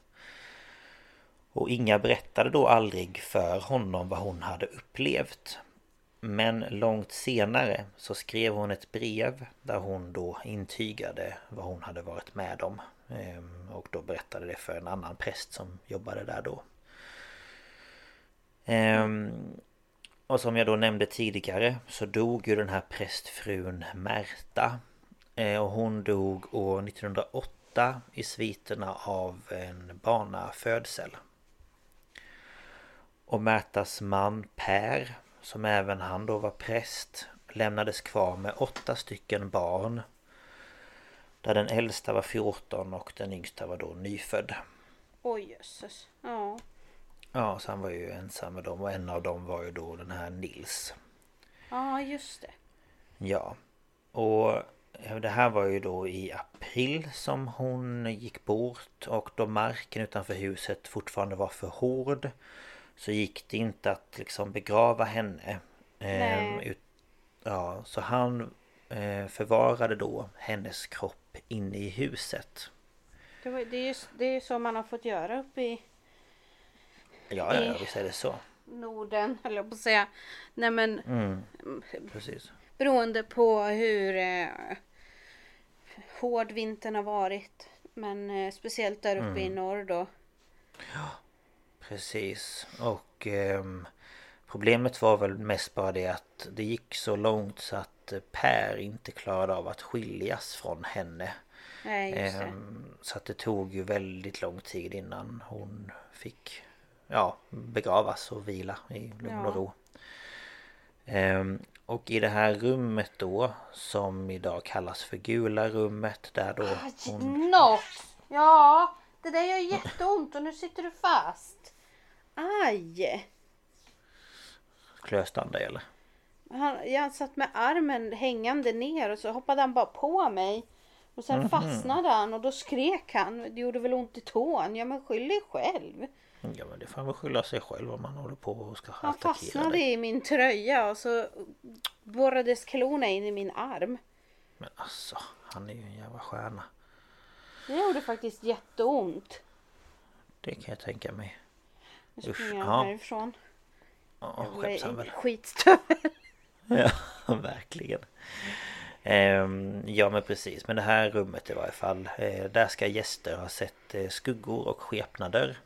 Och Inga berättade då aldrig för honom vad hon hade upplevt. Men långt senare så skrev hon ett brev där hon då intygade vad hon hade varit med om. Ehm, och då berättade det för en annan präst som jobbade där då. Ehm, och som jag då nämnde tidigare så dog ju den här prästfrun Märta. Ehm, och hon dog år 1908 i sviterna av en barnafödsel. Och Märtas man Per, som även han då var präst, lämnades kvar med åtta stycken barn. Där den äldsta var 14 och den yngsta var då nyfödd. Oj jösses. Ja. Ja, så han var ju ensam med dem och en av dem var ju då den här Nils. Ja just det. Ja. Och det här var ju då i april som hon gick bort och då marken utanför huset fortfarande var för hård så gick det inte att liksom begrava henne. Ehm, Nej. ut, ja, så han eh, förvarade då hennes kropp inne i huset. Det, var, det, är ju, det är så man har fått göra uppe i Ja, ja, ja visst är det så. Norden, höll jag på att säga. Nej men Mm, precis. beroende på hur eh, hård vintern har varit. Men eh, speciellt där uppe i norr då. Precis. Och ehm, problemet var väl mest bara det att det gick så långt så att eh, Per inte klarade av att skiljas från henne. Nej just det. Ehm, så att det tog ju väldigt lång tid innan hon fick ja, begravas och vila i lugn och Ja. ro. Ehm, och i det här rummet då som idag kallas för gula rummet där då hon... Något! Ja, det där gör jätteont och nu sitter du fast. Aj! Klöste han dig eller? Han, jag satt med armen hängande ner och så hoppade han bara på mig. Och sen fastnade han och då skrek han. Det gjorde väl ont i tån. Ja men skyll dig själv. Ja men det får han väl skylla sig själv om man håller på och ska Han attackera fastnade dig. i min tröja och så borrades klorna in i min arm. Men alltså, han är ju en jävla stjärna. Det gjorde faktiskt jätteont. Det kan jag tänka mig. Usch, springer jag ja. härifrån. Ja, Jag väl. skitstövel. Ja, verkligen. Ehm, ja men precis, men det här rummet i varje fall. Eh, där ska gäster ha sett eh, skuggor och skepnader.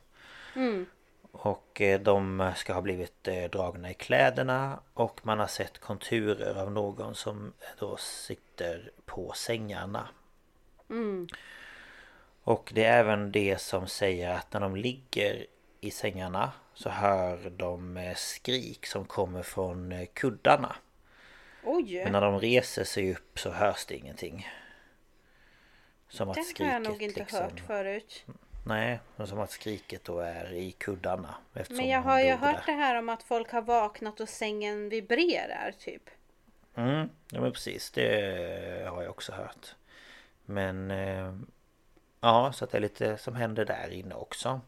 Mm. Och eh, de ska ha blivit dragna i kläderna och man har sett konturer av någon som då sitter på sängarna. Mm. Och det är även det som säger att när de ligger i sängarna så hör de eh, skrik som kommer från eh, kuddarna. Oj! Men när de reser sig upp så hörs det ingenting. Som att skriket har jag nog inte liksom... hört förut. Nej, men som att skriket då är i kuddarna. Men jag har ju hört det här om att folk har vaknat och sängen vibrerar typ. Mm, ja men precis. Det har jag också hört. Men... Eh, ja, så att det är lite som händer där inne också.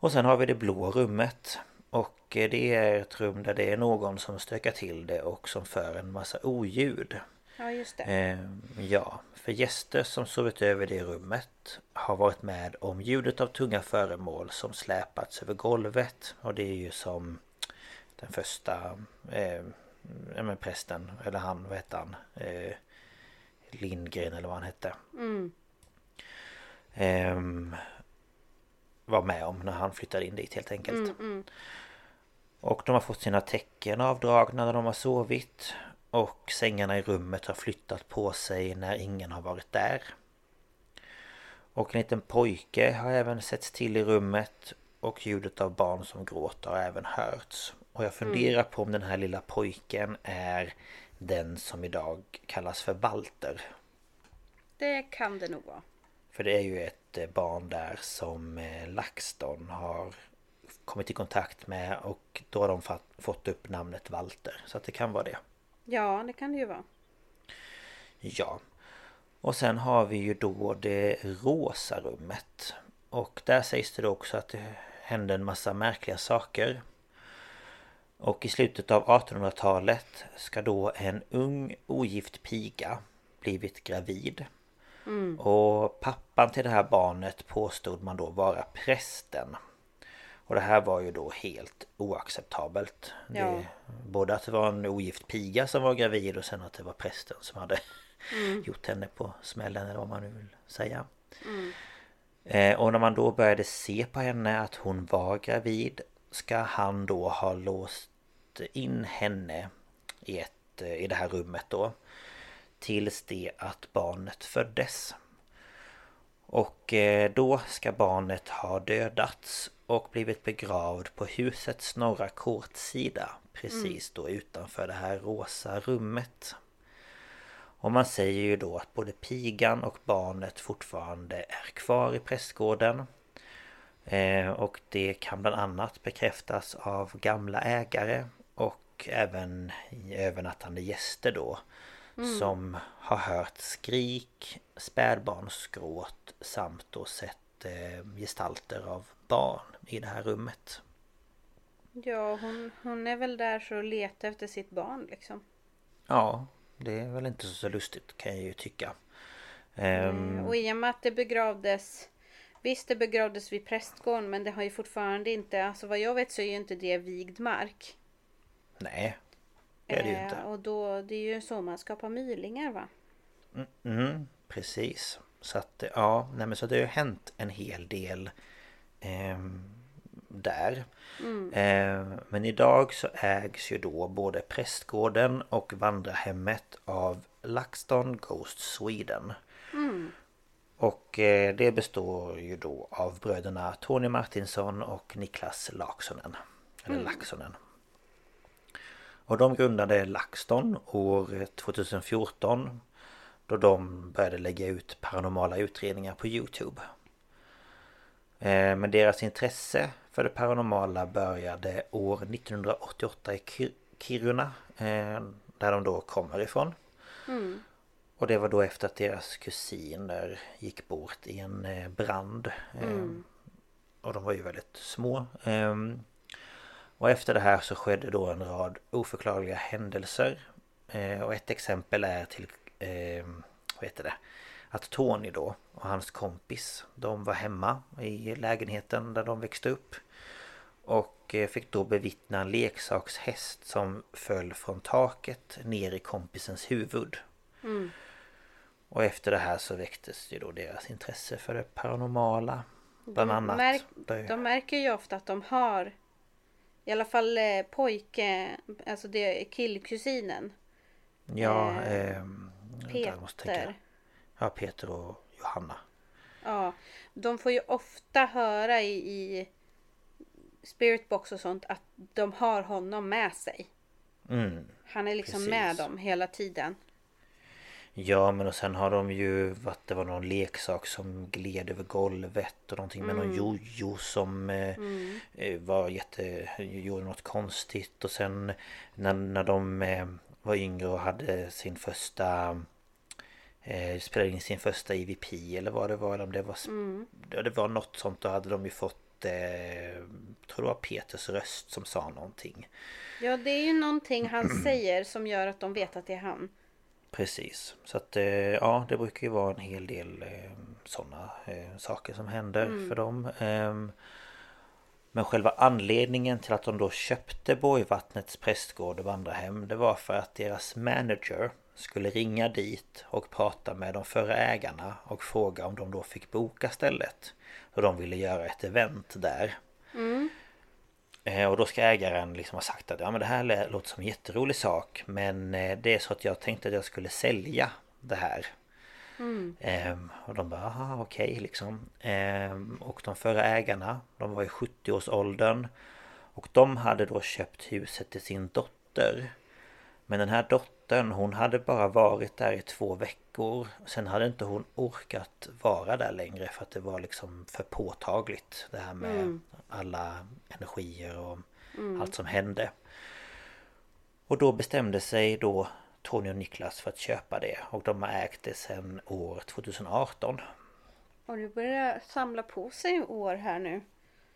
Och sen har vi det blå rummet. Och eh, det är ett rum där det är någon som stökar till det och som för en massa oljud. Ja just det. Eh, ja, för gäster som sovit över det rummet har varit med om ljudet av tunga föremål som släpats över golvet. Och det är ju som den första eh, men prästen, eller han, vad hette han? Eh, Lindgren eller vad han hette. Mm. Ehm, var med om när han flyttade in dit helt enkelt. Mm, mm. Och de har fått sina täcken avdragna när de har sovit. Och sängarna i rummet har flyttat på sig när ingen har varit där. Och en liten pojke har även setts till i rummet. Och ljudet av barn som gråter har även hörts. Och jag funderar på om den här lilla pojken är den som idag kallas för Walter. Det kan det nog vara. För det är ju ett barn där som eh, LaxTon har kommit i kontakt med och då har de fått upp namnet Walter. Så att det kan vara det. Ja, det kan det ju vara. Ja. Och sen har vi ju då det rosa rummet. Och där sägs det då också att det hände en massa märkliga saker. Och i slutet av 1800-talet ska då en ung ogift piga blivit gravid. Och pappan till det här barnet påstod man då vara prästen. Och det här var ju då helt oacceptabelt. Ja. Det, både att det var en ogift piga som var gravid och sen att det var prästen som hade gjort henne på smällen eller vad man nu vill säga. Eh, och när man då började se på henne att hon var gravid ska han då ha låst in henne i, ett, eh, i det här rummet då. Tills det att barnet föddes. Och eh, då ska barnet ha dödats och blivit begravd på husets norra kortsida. Precis då utanför det här rosa rummet. Och man säger ju då att både pigan och barnet fortfarande är kvar i prästgården. Eh, och det kan bland annat bekräftas av gamla ägare och även övernattande gäster då. Som har hört skrik, spädbarnsgråt samt då sett eh, gestalter av barn i det här rummet. Ja, hon, hon är väl där för att leta efter sitt barn liksom. Ja, det är väl inte så lustigt kan jag ju tycka. Eh, Och i och med att det begravdes Visst det begravdes vid prästgården men det har ju fortfarande inte, alltså vad jag vet så är ju inte det vigd mark. nej, är det ju Eh, inte. Och då, det är ju så man skapar mylingar va? Mm, precis. Så att ja, nej men så det har ju hänt en hel del ehm, där. Ehm, men idag så ägs ju då både prästgården och vandrarhemmet av LaxTon Ghost Sweden. Och eh, det består ju då av bröderna Tony Martinsson och Niklas Laksonen. Eller Laxonen. Och de grundade LaxTon år 2014 då de började lägga ut paranormala utredningar på Youtube. Eh, Men deras intresse för det paranormala började år 1988 i Ki- Kiruna eh, Där de då kommer ifrån. Och det var då efter att deras kusiner gick bort i en eh, brand. Eh, Och de var ju väldigt små. Och efter det här så skedde då en rad oförklarliga händelser. Eh, Och ett exempel är till, eh, vad heter det? Att Tony då och hans kompis, de var hemma i lägenheten där de växte upp. Och eh, fick då bevittna en leksakshäst som föll från taket ner i kompisens huvud. Och efter det här så väcktes ju då deras intresse för det paranormala. Bland annat. Märk, de märker ju ofta att de har i alla fall eh, pojke, alltså det är killkusinen. Ja, eh, tänka. Peter. Ja, Peter och Johanna. Ja, de får ju ofta höra i, i spiritbox och sånt att de har honom med sig. Mm. Han är liksom Precis. med dem hela tiden. Ja men och sen har de ju varit det var någon leksak som gled över golvet och någonting med någon jojo som eh, eh, var jätte... gjorde något konstigt. Och sen när, när de eh, var yngre och hade sin första eh, spelade in sin första EVP eller vad det var eller om det var ja, det var något sånt då hade de ju fått eh, tror det var Peters röst som sa någonting. Ja, det är ju någonting han säger som gör att de vet att det är han. Precis. Så att eh, ja, det brukar ju vara en hel del eh, sådana eh, saker som händer för dem. Ehm, Men själva anledningen till att de då köpte Borgvattnets prästgård och vandrarhem Det var för att deras manager skulle ringa dit och prata med de förra ägarna och fråga om de då fick boka stället. Och de ville göra ett event där. Eh, Och då ska ägaren liksom ha sagt att ja men det här låter som en jätterolig sak men eh, det är så att jag tänkte att jag skulle sälja det här. Ehm, och de bara aha okej liksom. Ehm, och de förra ägarna de var i 70-årsåldern. Och de hade då köpt huset till sin dotter. Men den här dottern hon hade bara varit där i två veckor. Sen hade inte hon orkat vara där längre för att det var liksom för påtagligt. Det här med alla energier och allt som hände. Och då bestämde sig då Tony och Niklas för att köpa det. Och de har ägt det sedan år 2018. Och det börjar samla på sig år här nu.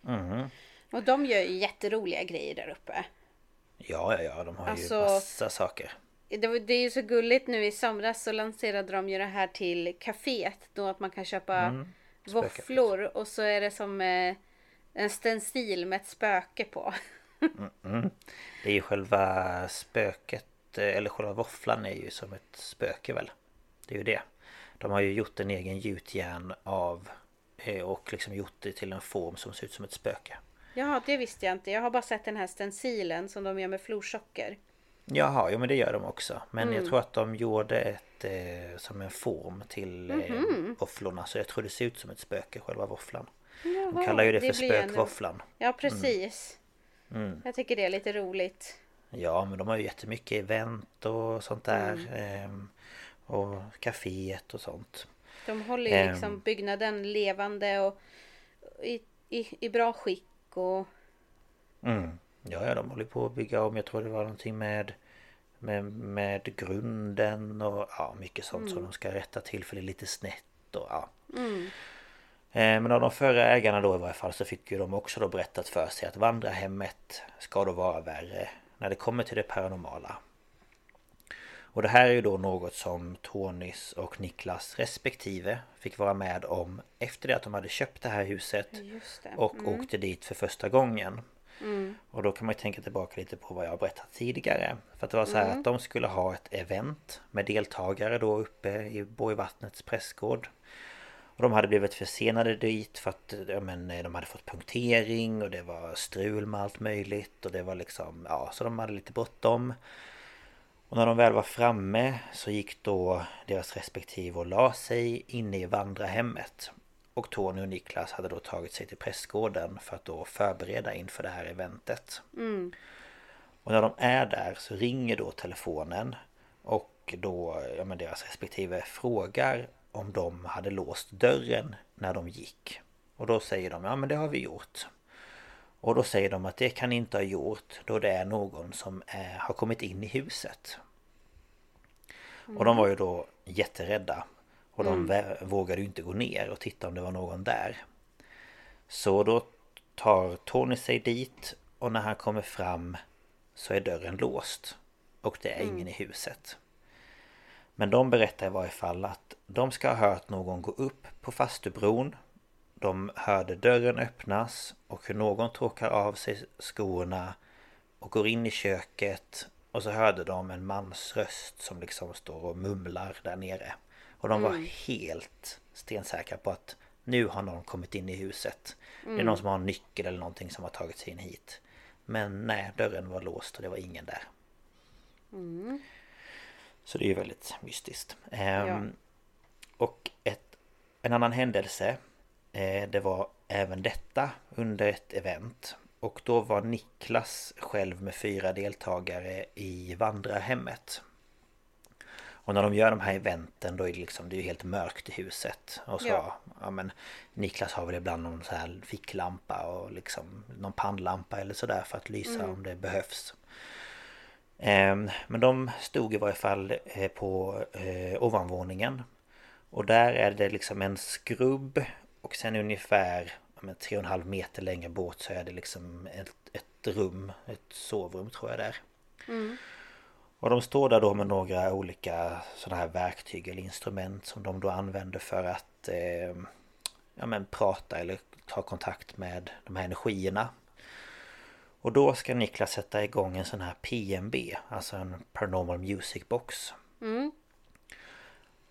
Mhm. Och de gör ju jätteroliga grejer där uppe. Ja, ja, ja, de har Alltså- ju massa saker. Det, det är ju så gulligt nu i somras så lanserade de ju det här till kaféet. Då att man kan köpa Mm. våfflor och så är det som eh, en stencil med ett spöke på. Det är ju själva spöket, eller själva våfflan är ju som ett spöke väl? Det är ju det. De har ju gjort en egen gjutjärn av eh, och liksom gjort det till en form som ser ut som ett spöke. Ja, det visste jag inte. Jag har bara sett den här stencilen som de gör med florsocker. Jaha, jo men det gör de också. Men jag tror att de gjorde ett eh, som en form till eh, våfflorna. Så jag tror det ser ut som ett spöke, själva våfflan. De Jaha, kallar ju det, det för spökvåfflan. Ja, precis. Mm. Jag tycker det är lite roligt. Ja men de har ju jättemycket event och sånt där. ehm, och kaféet och sånt. De håller ju Ehm. liksom byggnaden levande och i, i, i bra skick och Mm. Ja, ja, de håller på att bygga om. Jag tror det var någonting med med, med grunden och ja, mycket sånt som de ska rätta till för det är lite snett och ja. Eh, Men av de förra ägarna då i varje fall så fick ju de också då berättat för sig att vandrarhemmet ska då vara värre när det kommer till det paranormala. Och det här är ju då något som Tonys och Niklas respektive fick vara med om efter det att de hade köpt det här huset det. och åkte dit för första gången. Och då kan man ju tänka tillbaka lite på vad jag har berättat tidigare. För att det var så här att de skulle ha ett event med deltagare då uppe i Borgvattnets prästgård. Och de hade blivit försenade dit för att ja, men, de hade fått punktering och det var strul med allt möjligt och det var liksom, ja, så de hade lite bråttom. Och när de väl var framme så gick då deras respektive och la sig inne i vandrarhemmet. Och Tony och Niklas hade då tagit sig till prästgården för att då förbereda inför det här eventet. Och när de är där så ringer då telefonen och då ja, men deras respektive frågar om de hade låst dörren när de gick. Och då säger de ja men det har vi gjort. Och då säger de att det kan inte ha gjort då det är någon som är, har kommit in i huset. Och de var ju då jätterädda. Och de vä- vågade ju inte gå ner och titta om det var någon där. Så då tar Tony sig dit och när han kommer fram så är dörren låst. Och det är ingen i huset. Men de berättar i varje fall att de ska ha hört någon gå upp på fastubron. De hörde dörren öppnas och hur någon tråkar av sig skorna och går in i köket och så hörde de en mans röst som liksom står och mumlar där nere. Och de var helt stensäkra på att nu har någon kommit in i huset. Det är någon som har en nyckel eller någonting som har tagit sig in hit. Men nej, dörren var låst och det var ingen där. Så det är ju väldigt mystiskt. Ehm, Ja. Och ett, en annan händelse eh, Det var även detta under ett event Och då var Niklas själv med fyra deltagare i vandrarhemmet Och när de gör de här eventen då är det liksom Det är helt mörkt i huset Och så Ja. ja. men Niklas har väl ibland någon så här ficklampa och liksom Någon pannlampa eller sådär för att lysa om det behövs Men de stod i varje fall eh, på eh, ovanvåningen. Och där är det liksom en skrubb Och sen ungefär ja, men, tre och en halv meter längre bort så är det liksom ett, ett rum Ett sovrum tror jag det är. Och de står där då med några olika sådana här verktyg eller instrument som de då använder för att eh, ja, men prata eller ta kontakt med de här energierna Och då ska Niklas sätta igång en sån här PMB, alltså en Paranormal Music Box.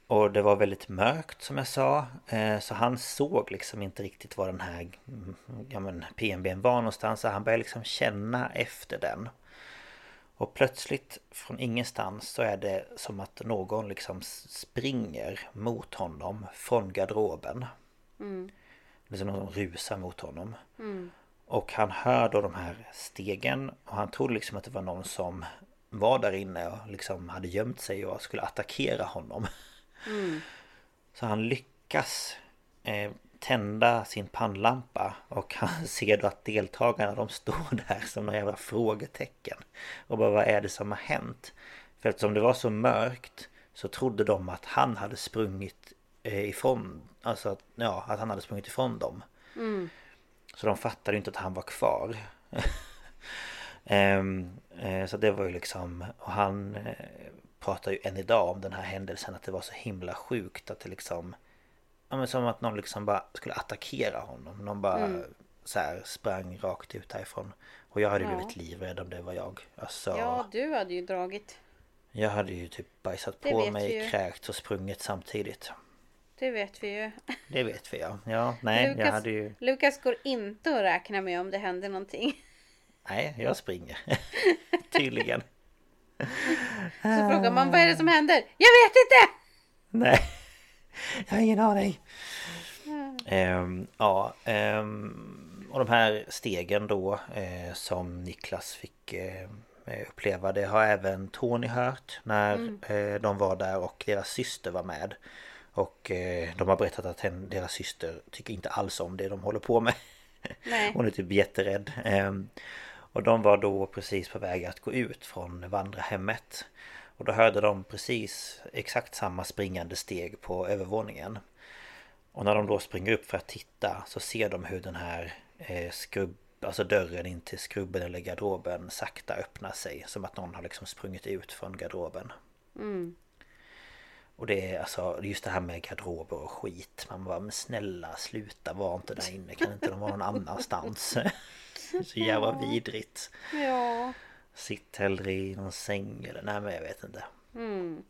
Och det var väldigt mörkt som jag sa eh, Så han såg liksom inte riktigt var den här mm, ja, men PNBn var någonstans Så han började liksom känna efter den. Och plötsligt från ingenstans så är det som att någon liksom springer mot honom från garderoben. Det är som någon rusar mot honom Och han hör då de här stegen Och han trodde liksom att det var någon som var där inne och liksom hade gömt sig och skulle attackera honom så han lyckas eh, tända sin pannlampa och han ser då att deltagarna de står där som några jävla frågetecken. Och bara vad är det som har hänt? För eftersom det var så mörkt så trodde de att han hade sprungit eh, ifrån, alltså att, ja, att han hade sprungit ifrån dem. Så de fattade inte att han var kvar. Ehm, eh, så det var ju liksom, och han eh, pratar ju än idag om den här händelsen att det var så himla sjukt att det liksom Ja men som att någon liksom bara skulle attackera honom. Någon bara så här sprang rakt ut härifrån. Och jag hade Ja. blivit livrädd om det var jag. Alltså, Ja, du hade ju dragit. jag hade ju typ bajsat Det på mig, ju. kräkts och sprungit samtidigt. Det vet vi ju. Det vet vi ja. Ja, nej jag Lukas, hade ju... Lukas går inte att räkna med om det händer någonting. Nej, jag springer. Tydligen. Så frågar man vad är det som händer? Jag vet inte! Nej, jag har ingen aning. Ehm, ja, ehm, och de här stegen då eh, som Niklas fick eh, uppleva det har även Tony hört när eh, de var där och deras syster var med. Och eh, de har berättat att hen, deras syster tycker inte alls om det de håller på med. Nej. Hon är typ jätterädd. Ehm, och de var då precis på väg att gå ut från vandrarhemmet. Och då hörde de precis exakt samma springande steg på övervåningen. Och när de då springer upp för att titta så ser de hur den här eh, skrubb, alltså dörren in till skrubben eller garderoben sakta öppnar sig. Som att någon har liksom sprungit ut från garderoben. Och det är alltså just det här med garderober och skit. Man bara men snälla sluta var inte där inne. Kan inte de vara någon annanstans? Så jävla vidrigt. Ja. Sitt hellre i någon säng eller nej men jag vet inte. Mm.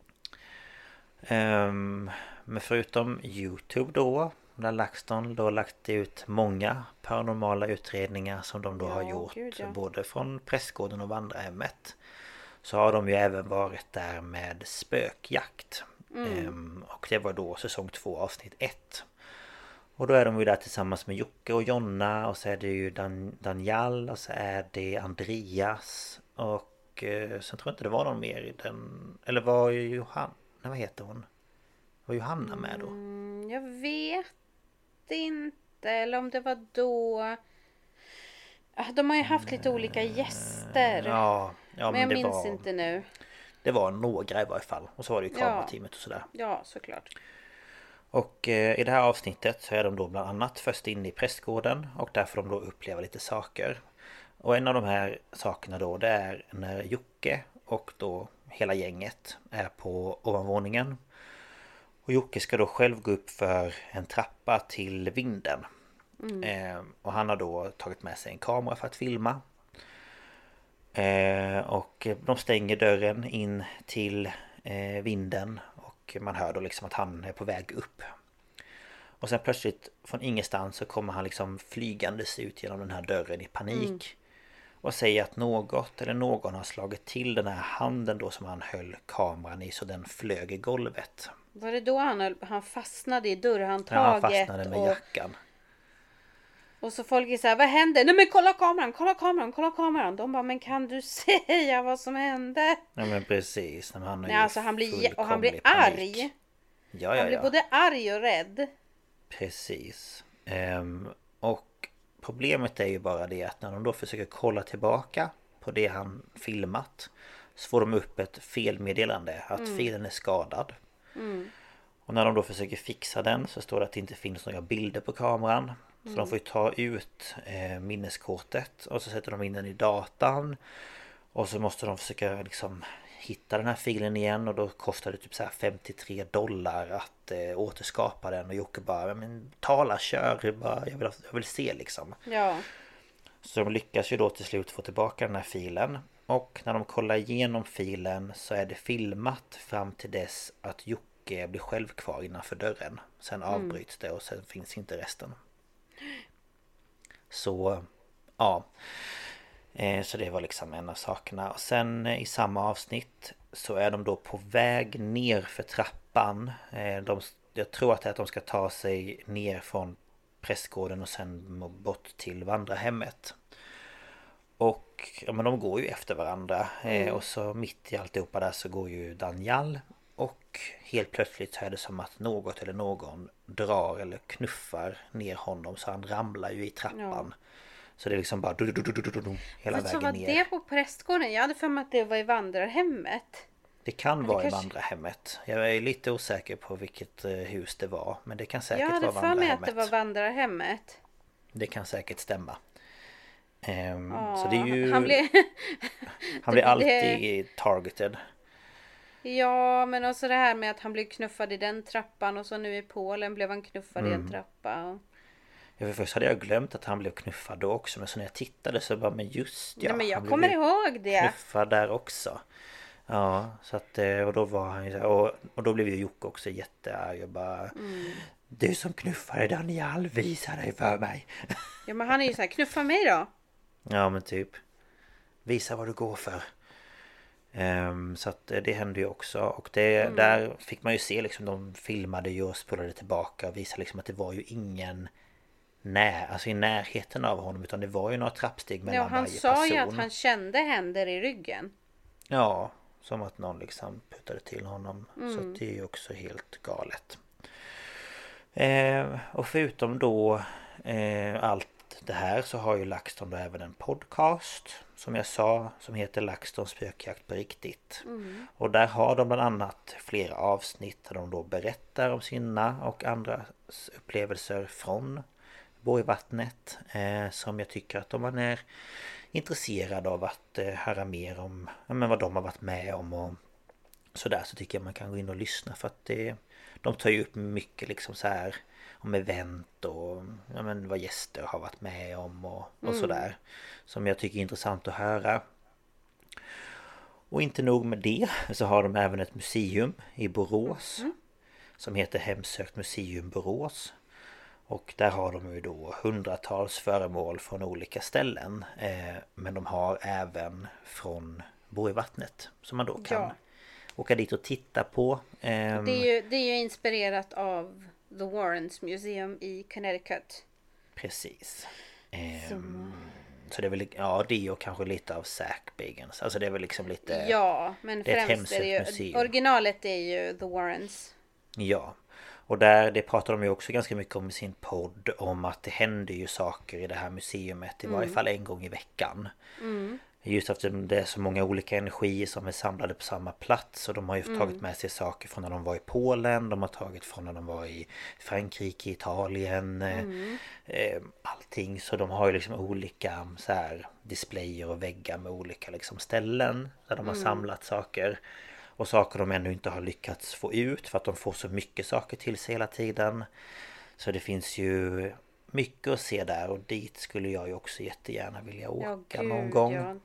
Ehm, men förutom Youtube då där LaxTon då lagt ut många paranormala utredningar som de då Ja, har gjort gud, ja. både från Prästgården och Vandrarhemmet. Så har de ju även varit där med spökjakt. Mm. Ehm, och det var då säsong 2 avsnitt 1. Och då är de ju där tillsammans med Jocke och Jonna och så är det ju Dan Daniel och så är det Andreas och eh, sen tror jag inte det var någon mer i den... Eller var ju Johanna... Vad heter hon? Var Johanna med då? Mm, jag vet inte. Eller om det var då. Ah, De har ju haft lite olika gäster. Ja, ja men jag det minns var, inte nu. Det var några i varje fall. Och så var det ju kamerateamet och sådär. Ja, såklart. Och eh, i det här avsnittet så är de då bland annat först inne i prästgården och där får de då uppleva lite saker. Och en av de här sakerna då det är när Jocke och då hela gänget är på ovanvåningen. Och Jocke ska då själv gå upp för en trappa till vinden. Eh, och han har då tagit med sig en kamera för att filma. Eh, och de stänger dörren in till eh, vinden och man hör då liksom att han är på väg upp. Och sen plötsligt från ingenstans så kommer han liksom flygandes ut genom den här dörren i panik. Och säger att något eller någon har slagit till den här handen då som han höll kameran i så den flög i golvet. Var det då han, höll- han fastnade i Ja, dörrhandtaget? han fastnade med och, jackan. Och så folk är så här, vad hände? Nej men kolla kameran, kolla kameran, kolla kameran. De bara, men kan du säga vad som hände? Ja men precis. Nej, men han, är Nej alltså han blir, och han blir panik. arg. Ja, ja, Han blir ja. både arg och rädd. Precis. Ehm, och problemet är ju bara det att när de då försöker kolla tillbaka på det han filmat så får de upp ett felmeddelande att filen är skadad. Och när de då försöker fixa den så står det att det inte finns några bilder på kameran. Så de får ju ta ut eh, minneskortet och så sätter de in den i datan. Och så måste de försöka liksom hitta den här filen igen och då kostar det typ så här 53 dollar att eh, återskapa den och Jocke bara men tala, kör, bara, jag, vill, jag vill se liksom. Ja. Så de lyckas ju då till slut få tillbaka den här filen. Och när de kollar igenom filen så är det filmat fram till dess att Jocke blir själv kvar innanför dörren. Sen avbryts det och sen finns inte resten. Så ja. Eh, Så det var liksom en av sakerna. Och sen eh, i samma avsnitt så är de då på väg ner för trappan. Eh, De, jag tror att det är att de ska ta sig ner från prästgården och sen bort till vandrarhemmet. Och ja, men de går ju efter varandra. Eh, och så mitt i alltihopa där så går ju Daniel. Och helt plötsligt så är det som att något eller någon drar eller knuffar ner honom så han ramlar ju i trappan. Så det är liksom bara du, du, du, du, du, du, hela Men så vägen var ner. det på prästgården? Jag hade för mig att det var i vandrarhemmet. Det kan vara kanske- i vandrarhemmet. Jag är lite osäker på vilket hus det var. Men det kan säkert Jag hade vara för mig att vandrarhemmet. det var vandrarhemmet. Det kan säkert stämma. Ja, så det är ju... Han blev... han blir det- alltid targeted. Ja, men också det här med att han blev knuffad i den trappan och så nu i Polen blev han knuffad i Mm. en trappa. Ja, för först hade jag glömt att han blev knuffad då också. Men så när jag tittade så bara, men just ja. Nej, men jag kommer ihåg det. Knuffad där också. Ja, så att eh, och då var han ju och, och då blev ju Jocke också jättearg och bara Mm. Du som knuffade Daniel, visa dig för mig. Ja, men han är ju så här, knuffa mig då. Ja men typ Visa vad du går för Så att eh, det hände ju också och det, Mm. där fick man ju se liksom De filmade ju och spolade tillbaka och visade liksom att det var ju ingen När, alltså i närheten av honom utan det var ju några trappsteg mellan Ja, han varje sa person ju att han kände händer i ryggen. Ja, som att någon liksom puttade till honom. Så Mm. att det är ju också helt galet. Eh, och förutom då eh, allt det här så har ju LaxTon då även en podcast. Som jag sa, som heter LaxTons spökjakt på riktigt. Och där har de bland annat flera avsnitt där de då berättar om sina och andras upplevelser från Borgvattnet. Eh, som jag tycker att om man är intresserad av att eh, höra mer om ja, men vad de har varit med om och sådär så tycker jag man kan gå in och lyssna för att det, de tar ju upp mycket liksom så här om event och ja, men vad gäster har varit med om och, och sådär. Som jag tycker är intressant att höra. Och inte nog med det så har de även ett museum i Borås. Som heter Hemsökt Museum Borås. Och där har de ju då hundratals föremål från olika ställen. Eh, men de har även från Borgvattnet. Som man då kan Ja. åka dit och titta på. Ehm, Det är, ju, det är ju inspirerat av The Warrens Museum i Connecticut. Precis. Ehm, så det är väl, ja det och kanske lite av Zack Bagans. Alltså det är väl liksom lite... Ja, men det främst är det ju... museum. Originalet är ju The Warrens. Ja. Och där, det pratar de ju också ganska mycket om i sin podd om att det händer ju saker i det här museumet i varje fall en gång i veckan. Just eftersom det är så många olika energier som är samlade på samma plats och de har ju tagit med sig saker från när de var i Polen, de har tagit från när de var i Frankrike, Italien, eh, eh, allting. Så de har ju liksom olika så här displayer och väggar med olika liksom ställen där de har samlat saker. Och saker de ännu inte har lyckats få ut för att de får så mycket saker till sig hela tiden. Så det finns ju mycket att se där och dit skulle jag ju också jättegärna vilja åka någon gång. ja.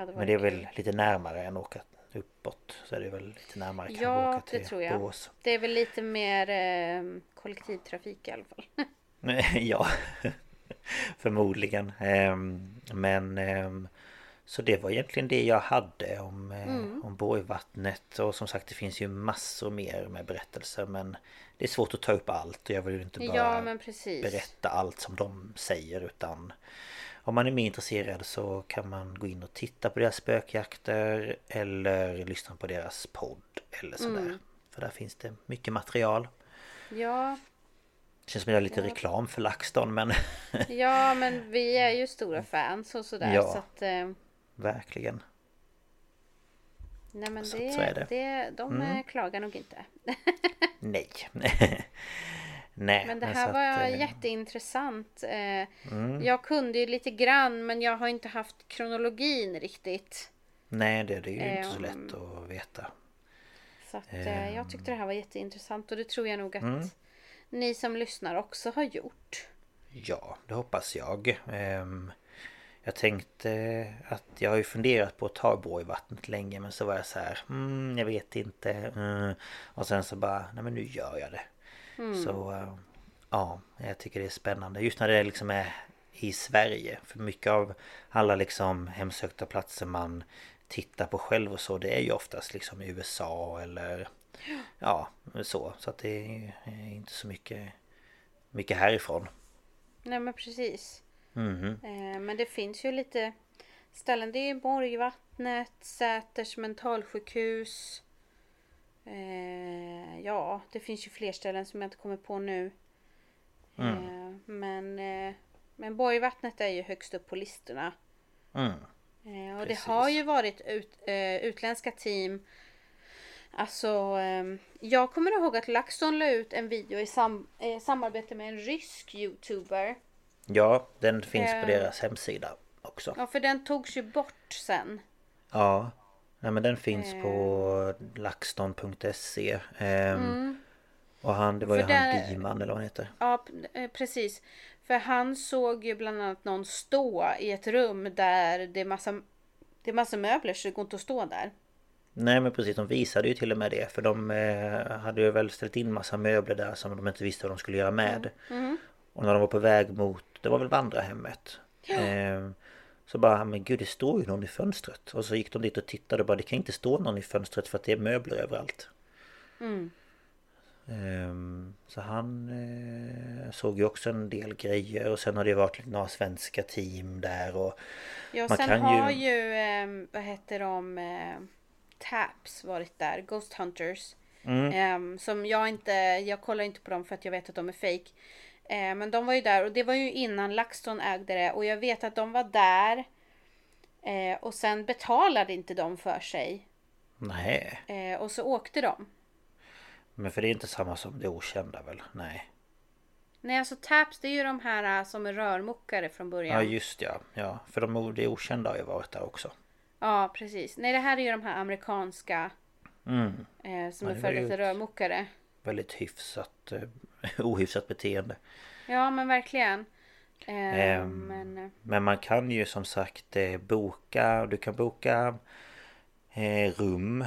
Det Men det är väl lite närmare än att åka uppåt. Så är det väl lite närmare Ja, åka det till tror jag. Borås. Det är väl lite mer eh, kollektivtrafik i alla fall. ja, förmodligen. Ehm, Men ehm, så det var egentligen det jag hade om, eh, Mm. om Borgvattnet. Och som sagt det finns ju massor mer med berättelser men det är svårt att ta upp allt och jag vill ju inte bara ja, berätta allt som de säger utan om man är mer intresserad så kan man gå in och titta på deras spökjakter eller lyssna på deras podd eller sådär. Mm. För där finns det mycket material. Ja, Det känns som att jag lite reklam för LaxTon men ja, men vi är ju stora fans och sådär. Ja. Så att, eh, verkligen. nej men Så det, så är det. det. de Mm. eh, klagar nog inte. Nej. Nej. Men det här att, var eh, jätteintressant. Eh, Mm. Jag kunde ju lite grann men jag har inte haft kronologin riktigt. Nej det, det är ju inte så Ehm, lätt att veta. Så att, eh, jag tyckte det här var jätteintressant och det tror jag nog att Mm. ni som lyssnar också har gjort. Ja, det hoppas jag. Ehm, Jag tänkte att jag har ju funderat på att ta Borgvattnet länge men så var jag så här, mm, jag vet inte. Mm. Och sen så bara, nej men nu gör jag det. Mm. Så uh, ja, jag tycker det är spännande. Just när det liksom är i Sverige. För mycket av alla liksom hemsökta platser man tittar på själv och så det är ju oftast liksom i USA eller ja så. Så att det är inte så mycket, mycket härifrån. Nej men precis. Eh, men det finns ju lite ställen. Det är Borgvattnet, Säters mentalsjukhus. Eh, ja, det finns ju fler ställen som jag inte kommer på nu. Mm. Eh, men, eh, men Borgvattnet är ju högst upp på listorna. Mm. Eh, och Precis. det har ju varit ut, eh, utländska team. Alltså, eh, jag kommer ihåg att LaxTon la ut en video i sam, eh, samarbete med en rysk youtuber. Ja, den finns på Eh. deras hemsida också. Ja, för den togs ju bort sen. Ja. Nej men den finns Eh. på laxton.se. Ehm, Och han, det var ju För han där- Diman eller vad han heter. Ja, eh, precis. För han såg ju bland annat någon stå i ett rum där det är massa, det är massa möbler så det går inte att stå där. Nej men precis, de visade ju till och med det. För de eh, hade ju väl ställt in massa möbler där som de inte visste vad de skulle göra med. Mm. Och när de var på väg mot, det var väl vandrarhemmet. Eh, så bara, men gud det står ju någon i fönstret. Och så gick de dit och tittade och bara, det kan inte stå någon i fönstret för att det är möbler överallt. Mm. Ehm, Så han eh, såg ju också en del grejer och sen har det varit några svenska team där och Ja, Man sen kan har ju- ju, eh, vad heter de, eh, Taps varit där, Ghost Hunters. Mm. Eh, som jag inte, jag kollar inte på dem för att jag vet att de är fake. Eh, men de var ju där och det var ju innan LaxTon ägde det och jag vet att de var där. Eh, och sen betalade inte de för sig. Nej, Eh, och så åkte de. men för det är inte samma som det okända väl? Nej. Nej alltså Taps det är ju de här äh, som är rörmokare från början. Ja just ja, ja. För de, det okända har ju varit där också. Ja, precis. Nej det här är ju de här amerikanska Mm. eh, som Ja, är före detta ett- rörmokare. Väldigt hyfsat, eh, ohyfsat beteende. Ja men verkligen. Eh, Ehm, men eh, Men man kan ju som sagt eh, boka, du kan boka eh, rum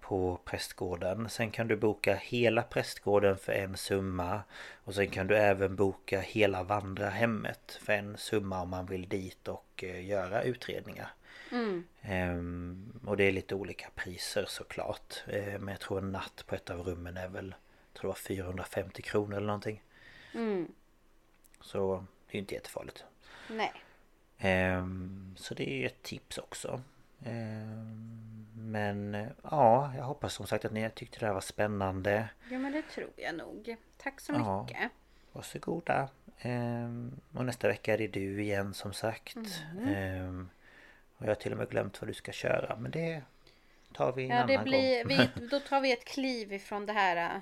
på prästgården. Sen kan du boka hela prästgården för en summa. Och sen kan du även boka hela vandrarhemmet för en summa om man vill dit och göra utredningar. Mm, Ehm, och det är lite olika priser såklart. Eh, men jag tror en natt på ett av rummen är väl jag tror det var 450 kronor eller någonting. mm, Så det är ju inte jättefarligt. nej. Ehm, så det är ju ett tips också. Ehm, men ja, jag hoppas som sagt att ni tyckte det här var spännande. Ja men det tror jag nog. Tack så Ja. mycket. Varsågoda. Ehm, och nästa vecka är det du igen som sagt. Mm. Och jag har till och med glömt vad du ska köra. Men det tar vi en Ja annan det blir, gång. vi, då tar vi ett kliv ifrån det här eh,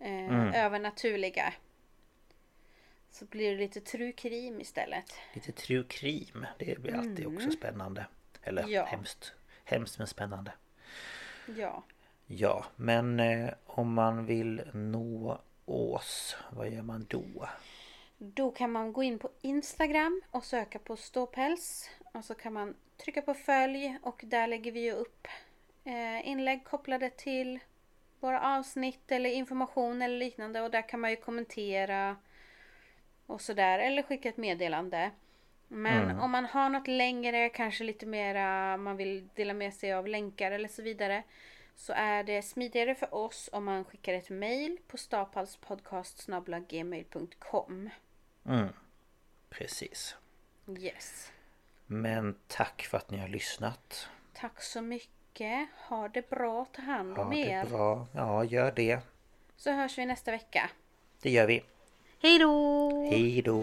Mm. övernaturliga. Så blir det lite true crime istället. Lite true crime. Det blir alltid också spännande. Eller Mm. Ja. hemskt. Hemskt men spännande. Ja. Ja, men eh, om man vill nå oss, vad gör man då? Då kan man gå in på Instagram och söka på ståpäls. Och så kan man trycka på följ och där lägger vi ju upp eh, inlägg kopplade till våra avsnitt eller information eller liknande. Och där kan man ju kommentera och sådär. Eller skicka ett meddelande. Men om man har något längre, kanske lite mera, man vill dela med sig av länkar eller så vidare. Så är det smidigare för oss om man skickar ett mail på staphalspodcast.gmail.com Mm, precis. Yes. Men tack för att ni har lyssnat. Tack så mycket. Ha det bra. Ta hand Ha om det er. bra. Ja, gör det. Så hörs vi nästa vecka. Det gör vi. Hej då! Hej då!